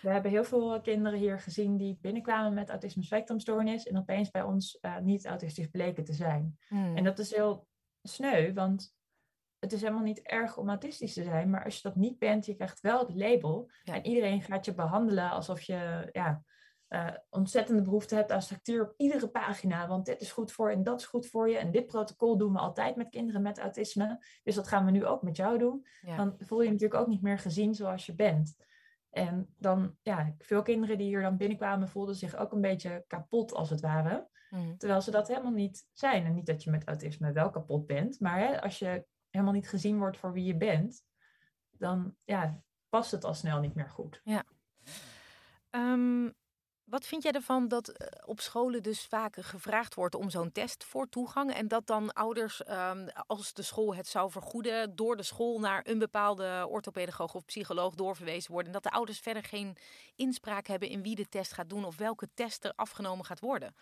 We hebben heel veel kinderen hier gezien die binnenkwamen met autisme spectrumstoornis en opeens bij ons uh, niet autistisch bleken te zijn. Hmm. En dat is heel sneu, want het is helemaal niet erg om autistisch te zijn, maar als je dat niet bent, je krijgt wel het label en iedereen gaat je behandelen alsof je ja, uh, ontzettende behoefte hebt aan structuur op iedere pagina. Want dit is goed voor je en dat is goed voor je. En dit protocol doen we altijd met kinderen met autisme. Dus dat gaan we nu ook met jou doen. Dan voel je, je natuurlijk ook niet meer gezien zoals je bent. En dan, ja, veel kinderen die hier dan binnenkwamen voelden zich ook een beetje kapot als het ware. Mm. Terwijl ze dat helemaal niet zijn. En niet dat je met autisme wel kapot bent. Maar hè, als je helemaal niet gezien wordt voor wie je bent, dan ja, past het al snel niet meer goed. Ja. Um, wat vind jij ervan dat eh, op scholen dus vaak gevraagd wordt om zo'n test voor toegang en dat dan ouders, ehm, als de school het zou vergoeden, door de school naar een bepaalde orthopedagoog of psycholoog doorverwezen worden en dat de ouders verder geen inspraak hebben in wie de test gaat doen of welke test er afgenomen gaat worden?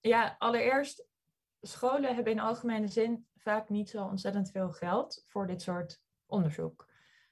Ja, allereerst, scholen hebben in algemene zin vaak niet zo ontzettend veel geld voor dit soort onderzoek.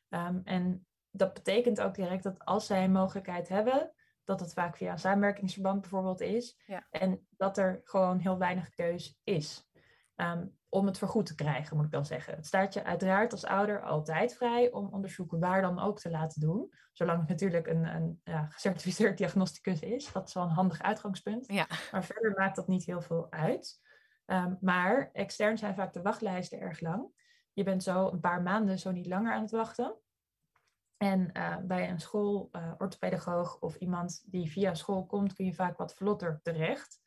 Um, en dat betekent ook direct dat als zij een mogelijkheid hebben, dat het vaak via een samenwerkingsverband bijvoorbeeld is. En dat er gewoon heel weinig keus is. Um, om het vergoed te krijgen, moet ik dan zeggen. Het staat je uiteraard als ouder altijd vrij om onderzoeken waar dan ook te laten doen. Zolang het natuurlijk een, een ja, gecertificeerd diagnosticus is. Dat is wel een handig uitgangspunt. Ja. Maar verder maakt dat niet heel veel uit. Um, maar extern zijn vaak de wachtlijsten erg lang. Je bent zo een paar maanden, zo niet langer aan het wachten. En uh, bij een school, uh, orthopedagoog of iemand die via school komt, kun je vaak wat vlotter terecht.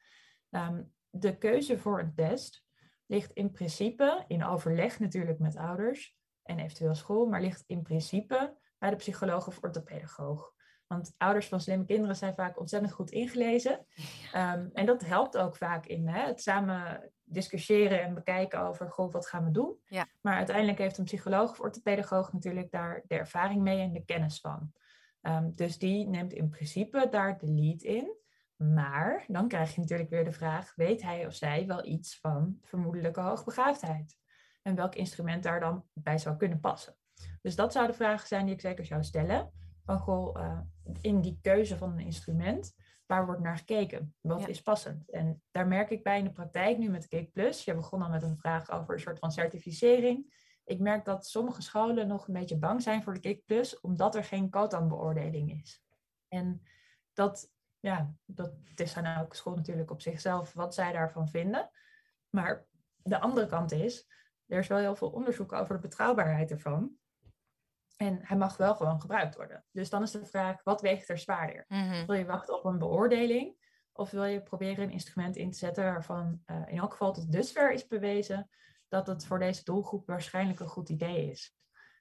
Um, de keuze voor een test ligt in principe, in overleg natuurlijk met ouders en eventueel school, maar ligt in principe bij de psycholoog of orthopedagoog. Want ouders van slimme kinderen zijn vaak ontzettend goed ingelezen. Um, en dat helpt ook vaak in hè, het samen discussiëren en bekijken over, goh, wat gaan we doen? Ja. Maar uiteindelijk heeft een psycholoog of orthopedagoog natuurlijk daar de ervaring mee en de kennis van. Um, dus die neemt in principe daar de lead in. Maar dan krijg je natuurlijk weer de vraag, weet hij of zij wel iets van vermoedelijke hoogbegaafdheid? En welk instrument daar dan bij zou kunnen passen? Dus dat zouden vragen zijn die ik zeker zou stellen. Van goh, uh, in die keuze van een instrument, waar wordt naar gekeken? Wat is passend? En daar merk ik bij in de praktijk nu met Cake Plus. Je begon al met een vraag over een soort van certificering. Ik merk dat sommige scholen nog een beetje bang zijn voor de Cake Plus, omdat er geen COTAN-beoordeling is. En dat, ja, dat is aan elke school natuurlijk op zichzelf wat zij daarvan vinden. Maar de andere kant is, er is wel heel veel onderzoek over de betrouwbaarheid ervan. En hij mag wel gewoon gebruikt worden. Dus dan is de vraag, wat weegt er zwaarder? Mhm. Wil je wachten op een beoordeling? Of wil je proberen een instrument in te zetten waarvan uh, in elk geval tot dusver is bewezen dat het voor deze doelgroep waarschijnlijk een goed idee is?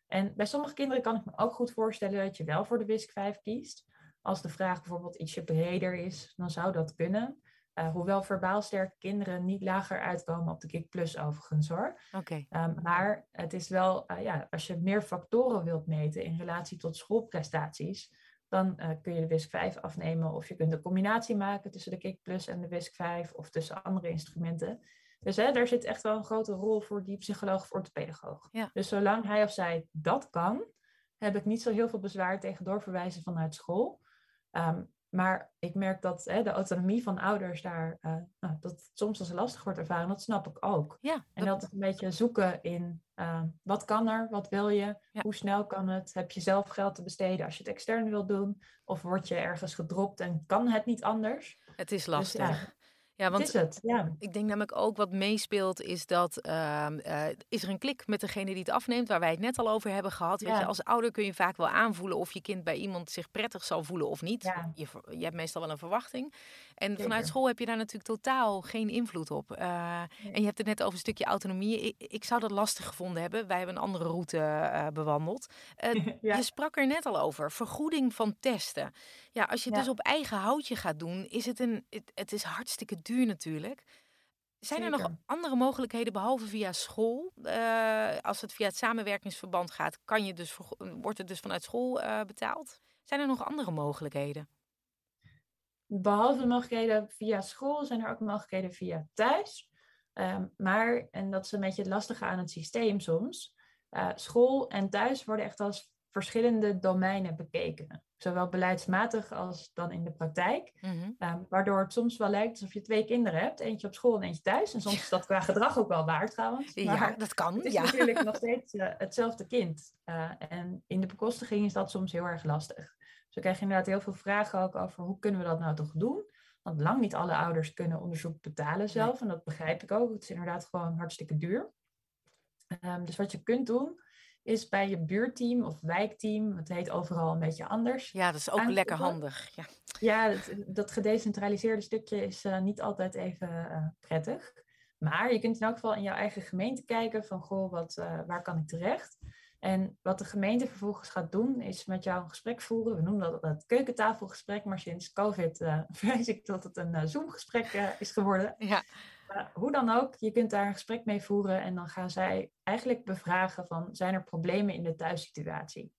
En bij sommige kinderen kan ik me ook goed voorstellen dat je wel voor de WISC 5 kiest. Als de vraag bijvoorbeeld ietsje breder is, dan zou dat kunnen. Uh, hoewel verbaal sterke kinderen niet lager uitkomen op de KIK Plus overigens hoor. Oké. Um, maar het is wel, uh, ja, als je meer factoren wilt meten in relatie tot schoolprestaties, dan uh, kun je de WISC 5 afnemen of je kunt een combinatie maken tussen de KIK Plus en de WISC 5 of tussen andere instrumenten. Dus hè, daar zit echt wel een grote rol voor die psycholoog of orthopedagoog. Ja. Dus zolang hij of zij dat kan, heb ik niet zo heel veel bezwaar tegen doorverwijzen vanuit school. Um, maar ik merk dat hè, de autonomie van ouders daar, uh, nou, dat soms als lastig wordt ervaren, dat snap ik ook. Ja, En dat een beetje zoeken in uh, wat kan er, wat wil je, Ja. hoe snel kan het, heb je zelf geld te besteden als je het extern wilt doen, of word je ergens gedropt en kan het niet anders. het is Dus lastig. ja, ja, want is het, ja. Ik denk namelijk ook wat meespeelt is dat ehm, eh, is er een klik met degene die het afneemt, waar wij het net al over hebben gehad. Weet je, als ouder kun je vaak wel aanvoelen of je kind bij iemand zich prettig zal voelen of niet. Ja. Je, je hebt meestal wel een verwachting. En Zeker. vanuit school heb je daar natuurlijk totaal geen invloed op. Eh, En je hebt het net over een stukje autonomie. Ik, ik zou dat lastig gevonden hebben. Wij hebben een andere route eh, bewandeld. Je sprak er net al over, vergoeding van testen. Ja, als je het Ja. dus op eigen houtje gaat doen, is het een. Het, het is hartstikke duur natuurlijk. Zijn er nog andere mogelijkheden behalve via school? Eh, als het via het samenwerkingsverband gaat, kan je dus, vergo- wordt het dus vanuit school eh, betaald? Zijn er nog andere mogelijkheden? Behalve de mogelijkheden via school zijn er ook mogelijkheden via thuis. Ehm, maar, en dat is een beetje het lastige aan het systeem soms, eh, school en thuis worden echt als verschillende domeinen bekeken. Zowel beleidsmatig als dan in de praktijk. Mhm. Ehm, waardoor het soms wel lijkt alsof je twee kinderen hebt. Eentje op school en eentje thuis. En soms is dat qua gedrag ook wel waar trouwens. Ja, dat kan. het is Ja. natuurlijk nog steeds eh, hetzelfde kind. Eh, en in de bekostiging is dat soms heel erg lastig. Dus we krijgen inderdaad heel veel vragen ook over hoe kunnen we dat nou toch doen. Want lang niet alle ouders kunnen onderzoek betalen zelf. En dat begrijp ik ook. Het is inderdaad gewoon hartstikke duur. Ehm, dus wat je kunt doen, is bij je buurteam of wijkteam, het heet overal een beetje anders. ja, dat is ook lekker handig. Ja. Ja, dat, dat gedecentraliseerde stukje is eh, niet altijd even eh, prettig. Maar je kunt in elk geval in jouw eigen gemeente kijken van, goh, wat, eh, waar kan ik terecht? En wat de gemeente vervolgens gaat doen, is met jou een gesprek voeren. We noemen dat het keukentafelgesprek, maar sinds COVID vrees ik dat het een Zoom-gesprek is geworden. Ja. Hoe dan ook, je kunt daar een gesprek mee voeren en dan gaan zij eigenlijk bevragen van, zijn er problemen in de thuissituatie?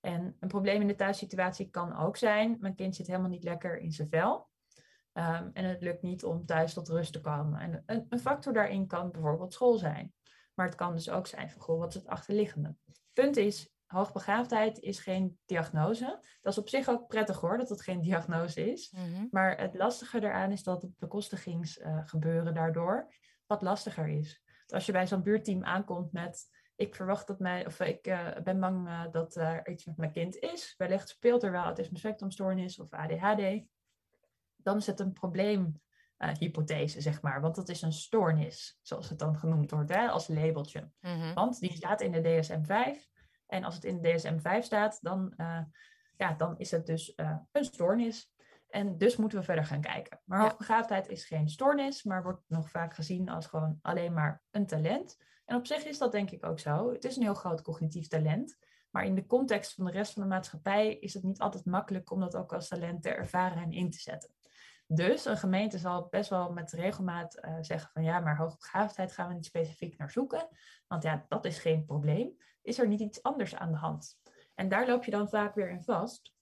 En een probleem in de thuissituatie kan ook zijn, mijn kind zit helemaal niet lekker in zijn vel. Um, en het lukt niet om thuis tot rust te komen. En een, een, factor daarin kan bijvoorbeeld school zijn. Maar het kan dus ook zijn van, goh, wat is het achterliggende? Punt is, hoogbegaafdheid is geen diagnose. Dat is op zich ook prettig hoor, dat het geen diagnose is. Mm -hmm. Maar het lastige eraan is dat het bekostigingsgebeuren uh, daardoor wat lastiger is. Dus als je bij zo'n buurteam aankomt met ik verwacht dat mij, of ik uh, ben bang uh, dat er iets met mijn kind is. Wellicht speelt er wel autisme spectrumstoornis of ADHD. Dan is het een probleemhypothese, zeg maar. Want dat is een stoornis, zoals het dan genoemd wordt, hè, als labeltje. Mm -hmm. Want die staat in de DSM-5. En als het in de DSM-5 staat, dan, uh, ja, dan is het dus een stoornis. En dus moeten we verder gaan kijken. Maar hoogbegaafdheid is geen stoornis, maar wordt nog vaak gezien als gewoon alleen maar een talent. En op zich is dat denk ik ook zo. Het is een heel groot cognitief talent. Maar in de context van de rest van de maatschappij is het niet altijd makkelijk om dat ook als talent te ervaren en in te zetten. Dus een gemeente zal best wel met regelmaat uh, zeggen van ja, maar hoogbegaafdheid gaan we niet specifiek naar zoeken. Want ja, dat is geen probleem. Is er niet iets anders aan de hand? En daar loop je dan vaak weer in vast.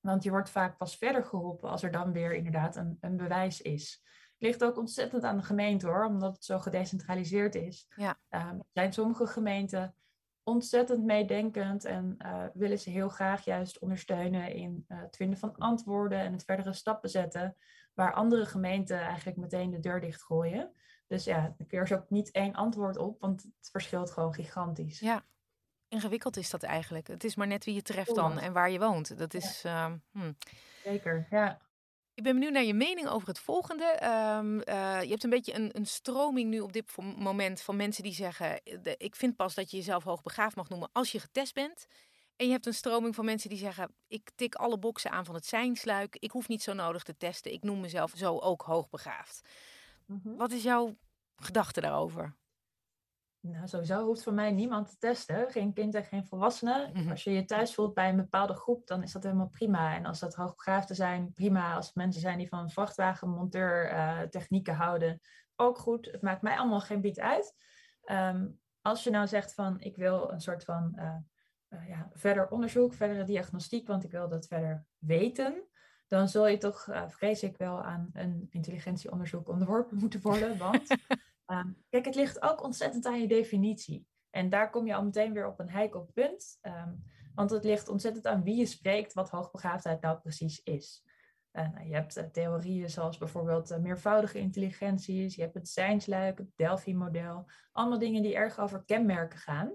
Want je wordt vaak pas verder geholpen als er dan weer inderdaad een, een bewijs is. Het ligt ook ontzettend aan de gemeente hoor, omdat het zo gedecentraliseerd is. Ja. Um, zijn sommige gemeenten ontzettend meedenkend en uh, willen ze heel graag juist ondersteunen in uh, het vinden van antwoorden en het verdere stappen zetten, waar andere gemeenten eigenlijk meteen de deur dichtgooien. Dus ja, er is ook niet één antwoord op, want het verschilt gewoon gigantisch. Ja, ingewikkeld is dat eigenlijk. Het is maar net wie je treft dan en waar je woont. Dat is. Ja. Uh, hmm. Zeker, ja. Ik ben benieuwd naar je mening over het volgende. Um, uh, je hebt een beetje een, een, stroming nu op dit moment van mensen die zeggen: de, Ik vind pas dat je jezelf hoogbegaafd mag noemen als je getest bent. En je hebt een stroming van mensen die zeggen: Ik tik alle boksen aan van het zijnsluik. Ik hoef niet zo nodig te testen. Ik noem mezelf zo ook hoogbegaafd. Mm -hmm. Wat is jouw gedachte daarover? Nou, sowieso hoeft van mij niemand te testen. Geen kind en geen volwassene. Mhm. Als je je thuis voelt bij een bepaalde groep, dan is dat helemaal prima. En als dat hoogbegaafden zijn, prima. Als het mensen zijn die van vrachtwagenmonteur uh, technieken houden, ook goed. Het maakt mij allemaal geen bied uit. Ehm, als je nou zegt van, ik wil een soort van uh, uh, ja, verder onderzoek, verdere diagnostiek, want ik wil dat verder weten, dan zul je toch, vrees ik wel, aan een intelligentieonderzoek onderworpen moeten worden. Want Ehm, kijk, het ligt ook ontzettend aan je definitie. En daar kom je al meteen weer op een heikel punt. Um, want het ligt ontzettend aan wie je spreekt, wat hoogbegaafdheid nou precies is. Uh, nou, je hebt uh, theorieën zoals bijvoorbeeld uh, meervoudige intelligenties, je hebt het zijnsluik, het Delphi-model. Allemaal dingen die erg over kenmerken gaan.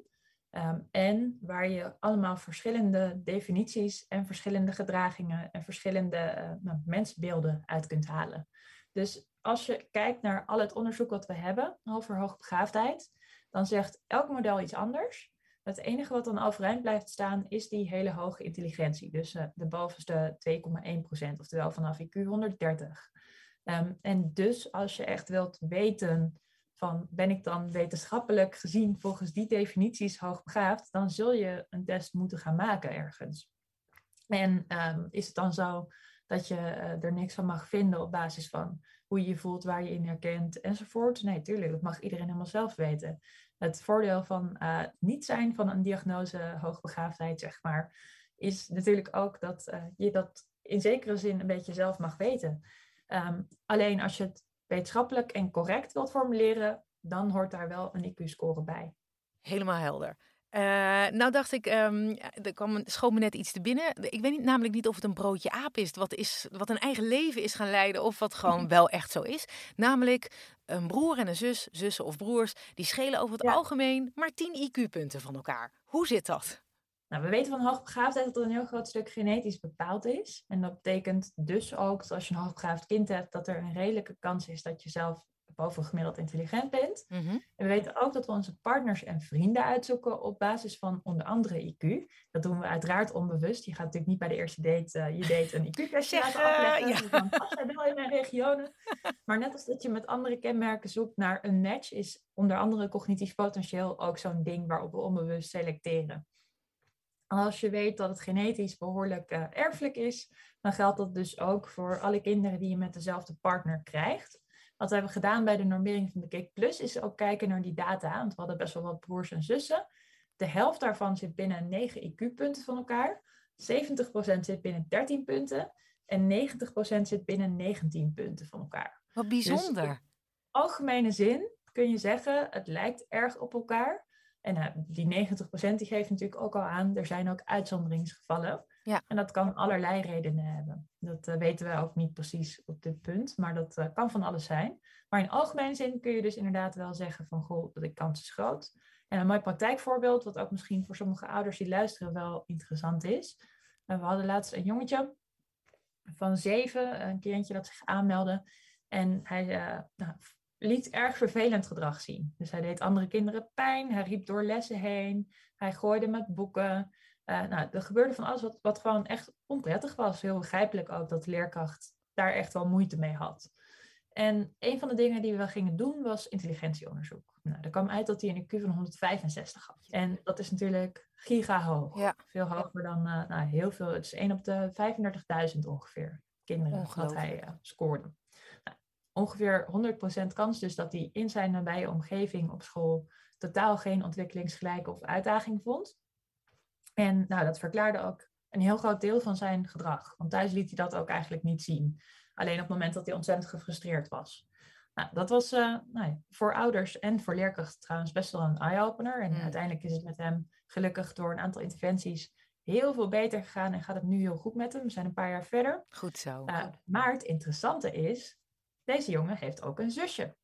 Um, en waar je allemaal verschillende definities en verschillende gedragingen en verschillende nou, mensbeelden uit kunt halen. Dus als je kijkt naar al het onderzoek wat we hebben over hoogbegaafdheid, dan zegt elk model iets anders. Het enige wat dan overeind blijft staan is die hele hoge intelligentie. Dus uh, de bovenste 2,1% oftewel vanaf IQ 130. Um, en dus als je echt wilt weten van ben ik dan wetenschappelijk gezien volgens die definities hoogbegaafd, dan zul je een test moeten gaan maken ergens. En um, is het dan zo dat je uh, er niks van mag vinden op basis van hoe je je voelt, waar je in herkent enzovoort. Nee, tuurlijk, dat mag iedereen helemaal zelf weten. Het voordeel van uh, niet zijn van een diagnose hoogbegaafdheid, zeg maar, is natuurlijk ook dat uh, je dat in zekere zin een beetje zelf mag weten. Um, alleen als je het wetenschappelijk en correct wilt formuleren, dan hoort daar wel een IQ-score bij. Helemaal helder. Uh, nou dacht ik, um, er kwam, schoot me net iets te binnen. Ik weet niet, namelijk niet of het een broodje aap is wat, is, wat een eigen leven is gaan leiden of wat gewoon wel echt zo is. Namelijk een broer en een zus, zussen of broers, die schelen over het algemeen maar 10 IQ-punten van elkaar. Hoe zit dat? Nou, we weten van hoogbegaafdheid dat er een heel groot stuk genetisch bepaald is. En dat betekent dus ook dat als je een hoogbegaafd kind hebt, dat er een redelijke kans is dat je zelf bovengemiddeld intelligent bent. Mhm. En we weten ook dat we onze partners en vrienden uitzoeken op basis van onder andere IQ. Dat doen we uiteraard onbewust. Je gaat natuurlijk niet bij de eerste date uh, je date een IQ-testje laten afleggen. Ja. Dus dan pas jij wel in mijn regionen. Maar net als dat je met andere kenmerken zoekt naar een match, is onder andere cognitief potentieel ook zo'n ding waarop we onbewust selecteren. Als je weet dat het genetisch behoorlijk uh, erfelijk is, dan geldt dat dus ook voor alle kinderen die je met dezelfde partner krijgt. Wat we hebben gedaan bij de normering van de Cake Plus is ook kijken naar die data. Want we hadden best wel wat broers en zussen. De helft daarvan zit binnen 9 IQ-punten van elkaar. 70% zit binnen 13 punten. En 90% zit binnen 19 punten van elkaar. Wat bijzonder. Dus in algemene zin kun je zeggen, het lijkt erg op elkaar. En uh, die 90% die geeft natuurlijk ook al aan, er zijn ook uitzonderingsgevallen. Ja. En dat kan allerlei redenen hebben. Dat uh, weten we ook niet precies op dit punt, maar dat uh, kan van alles zijn. Maar in algemene zin kun je dus inderdaad wel zeggen van, goh, de kans is groot. En een mooi praktijkvoorbeeld, wat ook misschien voor sommige ouders die luisteren wel interessant is. Uh, we hadden laatst een jongetje van zeven, een kindje dat zich aanmeldde. En hij nou, liet erg vervelend gedrag zien. Dus hij deed andere kinderen pijn, hij riep door lessen heen, hij gooide met boeken. Uh, nou, er gebeurde van alles wat, wat gewoon echt onprettig was. Heel begrijpelijk ook dat de leerkracht daar echt wel moeite mee had. En een van de dingen die we gingen doen was intelligentieonderzoek. Nou, er kwam uit dat hij een IQ van 165 had. En dat is natuurlijk giga hoog. Ja. Veel hoger dan uh, nou, heel veel. Het is 1 op de 35.000 ongeveer kinderen dat hij uh, scoorde. Ongeveer 100% kans dus dat hij in zijn nabije omgeving op school totaal geen ontwikkelingsgelijke of uitdaging vond. En nou, dat verklaarde ook een heel groot deel van zijn gedrag. Want thuis liet hij dat ook eigenlijk niet zien. Alleen op het moment dat hij ontzettend gefrustreerd was. Nou, dat was uh, nou, voor ouders en voor leerkrachten trouwens best wel een eye-opener. En uiteindelijk is het met hem gelukkig door een aantal interventies heel veel beter gegaan. En gaat het nu heel goed met hem. We zijn een paar jaar verder. Goed zo. Uh, maar het interessante is, deze jongen heeft ook een zusje.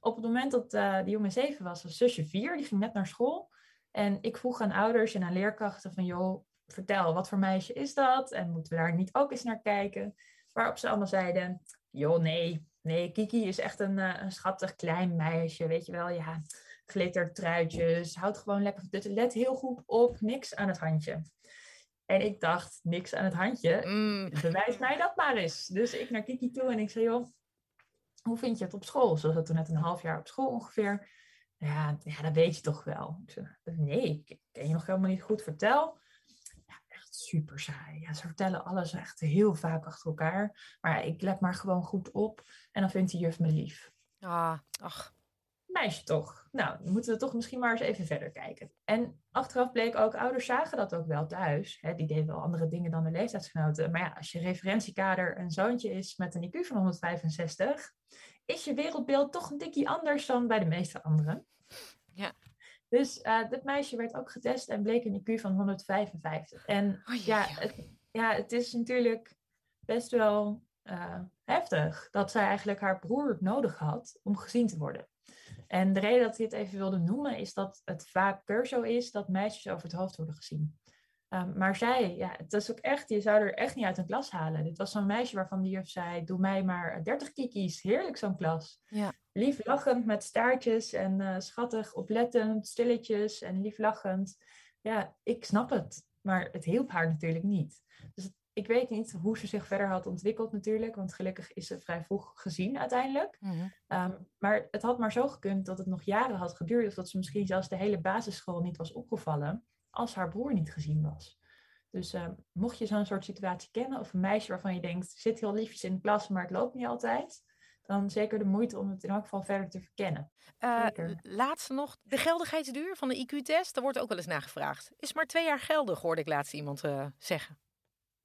Op het moment dat uh, de jongen zeven was, was zusje vier. Die ging net naar school. En ik vroeg aan ouders en aan leerkrachten van, joh, vertel, wat voor meisje is dat? En moeten we daar niet ook eens naar kijken? Waarop ze allemaal zeiden, joh, nee, nee, Kiki is echt een, uh, een schattig klein meisje, weet je wel, ja, glittertruitjes, houdt gewoon lekker, let heel goed op, niks aan het handje. En ik dacht, niks aan het handje, mm. bewijs mij dat maar eens. Dus ik naar Kiki toe en ik zei, joh, hoe vind je het op school? Ze zat toen net een half jaar op school ongeveer. ja, ja, dat weet je toch wel. Nee, ik ken je nog helemaal niet goed. Vertel. Ja, echt super saai. Ja, ze vertellen alles echt heel vaak achter elkaar. Maar ik let maar gewoon goed op. En dan vindt die juf me lief. Ah, ach. Meisje toch. Nou, dan moeten we toch misschien maar eens even verder kijken. En achteraf bleek ook, ouders zagen dat ook wel thuis. Hè, die deden wel andere dingen dan de leeftijdsgenoten. Maar ja, als je referentiekader een zoontje is met een IQ van 165, is je wereldbeeld toch een tikje anders dan bij de meeste anderen. Ja. Dus uh, dit meisje werd ook getest en bleek een IQ van 155. En oh, ja, het, ja, het is natuurlijk best wel uh, heftig dat zij eigenlijk haar broer nodig had om gezien te worden. En de reden dat ik dit even wilde noemen is dat het vaker zo is dat meisjes over het hoofd worden gezien. Um, maar zij, ja, het is ook echt, je zou er echt niet uit een klas halen. Dit was zo'n meisje waarvan de juf zei, doe mij maar 30 kiki's. Heerlijk zo'n klas. Ja. Lief lachend met staartjes en uh, schattig, oplettend, stilletjes en lief lachend. Ja, ik snap het. Maar het hielp haar natuurlijk niet. Dus ik weet niet hoe ze zich verder had ontwikkeld natuurlijk, want gelukkig is ze vrij vroeg gezien uiteindelijk. Mhm. Ehm, maar het had maar zo gekund dat het nog jaren had geduurd, of dat ze misschien zelfs de hele basisschool niet was opgevallen, als haar broer niet gezien was. Dus ehm, mocht je zo'n soort situatie kennen, of een meisje waarvan je denkt, zit heel liefjes in de klas, maar het loopt niet altijd, dan zeker de moeite om het in elk geval verder te verkennen. Uh, laatste nog, de geldigheidsduur van de IQ-test, daar wordt ook wel eens nagevraagd. Is maar twee jaar geldig, hoorde ik laatst iemand uh, zeggen.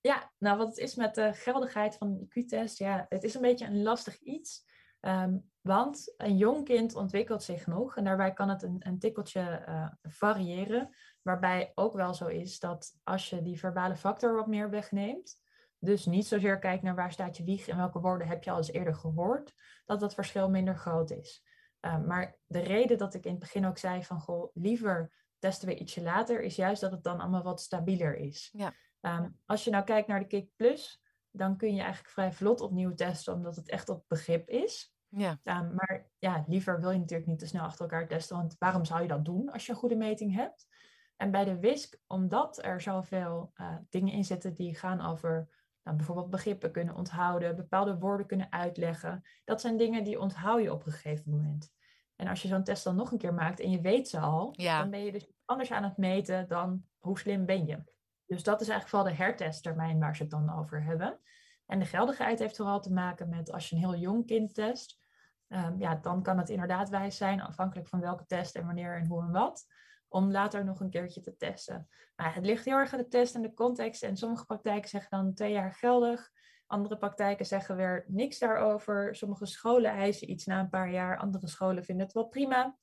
Ja, nou wat het is met de geldigheid van de IQ-test, ja, het is een beetje een lastig iets. Um, want een jong kind ontwikkelt zich nog en daarbij kan het een, een tikkeltje uh, variëren. Waarbij ook wel zo is dat als je die verbale factor wat meer wegneemt, dus niet zozeer kijkt naar waar staat je wieg en welke woorden heb je al eens eerder gehoord, dat dat verschil minder groot is. Um, maar de reden dat ik in het begin ook zei van goh, liever testen we ietsje later, is juist dat het dan allemaal wat stabieler is. Ja. Um, als je nou kijkt naar de Kick Plus, dan kun je eigenlijk vrij vlot opnieuw testen, omdat het echt op begrip is. Ja. Um, maar ja, liever wil je natuurlijk niet te snel achter elkaar testen, want waarom zou je dat doen als je een goede meting hebt? En bij de WISC, omdat er zoveel uh, dingen in zitten die gaan over nou, bijvoorbeeld begrippen kunnen onthouden, bepaalde woorden kunnen uitleggen, dat zijn dingen die onthoud je op een gegeven moment. En als je zo'n test dan nog een keer maakt en je weet ze al, ja. dan ben je dus anders aan het meten dan hoe slim ben je. Dus dat is eigenlijk vooral de hertesttermijn waar ze het dan over hebben. En de geldigheid heeft vooral te maken met als je een heel jong kind test, um, ja, dan kan het inderdaad wijs zijn, afhankelijk van welke test en wanneer en hoe en wat, om later nog een keertje te testen. Maar het ligt heel erg aan de test en de context. En sommige praktijken zeggen dan twee jaar geldig. Andere praktijken zeggen weer niks daarover. Sommige scholen eisen iets na een paar jaar. Andere scholen vinden het wel prima.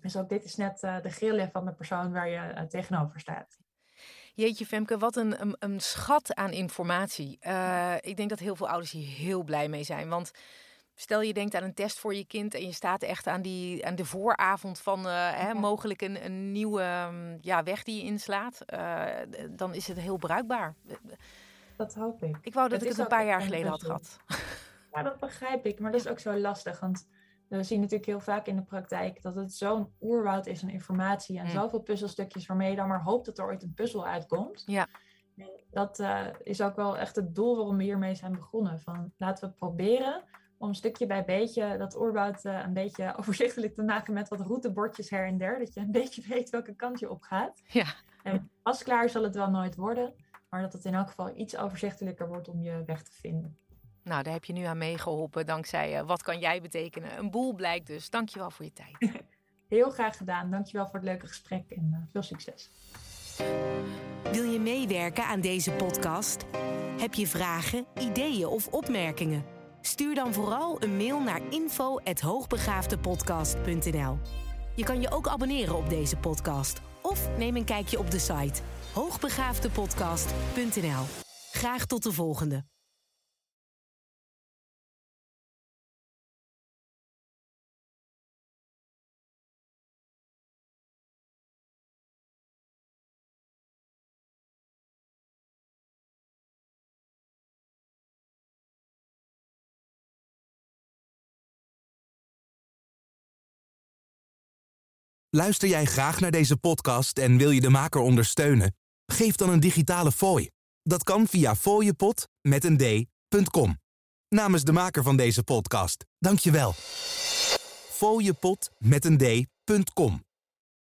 Dus ook dit is net uh, de grillen van de persoon waar je uh, tegenover staat. Jeetje Femke, wat een, een, een schat aan informatie. Uh, ik denk dat heel veel ouders hier heel blij mee zijn. Want stel je denkt aan een test voor je kind... en je staat echt aan, die, aan de vooravond van uh, hè, mogelijk een, een nieuwe um, ja, weg die je inslaat... Uh, dan is het heel bruikbaar. Dat hoop ik. Ik wou dat het ik het een paar jaar geleden had gehad. Ja, dat begrijp ik. Maar dat is ook zo lastig. Want we zien natuurlijk heel vaak in de praktijk dat het zo'n oerwoud is aan informatie en mm. zoveel puzzelstukjes waarmee je dan maar hoopt dat er ooit een puzzel uitkomt. Ja. Dat uh, is ook wel echt het doel waarom we hiermee zijn begonnen. Van laten we proberen om stukje bij beetje dat oerwoud uh, een beetje overzichtelijk te maken met wat routebordjes her en der. Dat je een beetje weet welke kant je op gaat. Ja. En pas klaar zal het wel nooit worden. Maar dat het in elk geval iets overzichtelijker wordt om je weg te vinden. Nou, daar heb je nu aan meegeholpen dankzij uh, Wat kan jij betekenen? Een boel blijkt dus. Dankjewel voor je tijd. Heel graag gedaan. Dankjewel voor het leuke gesprek en uh, veel succes. Wil je meewerken aan deze podcast? Heb je vragen, ideeën of opmerkingen? Stuur dan vooral een mail naar info@hoogbegaafdepodcast.nl. Je kan je ook abonneren op deze podcast of neem een kijkje op de site hoogbegaafdepodcast.nl. Graag tot de volgende. Luister jij graag naar deze podcast en wil je de maker ondersteunen? Geef dan een digitale fooi. Dat kan via fooiepot met een d.com. Namens de maker van deze podcast, dank je wel. fooiepot met een d.com.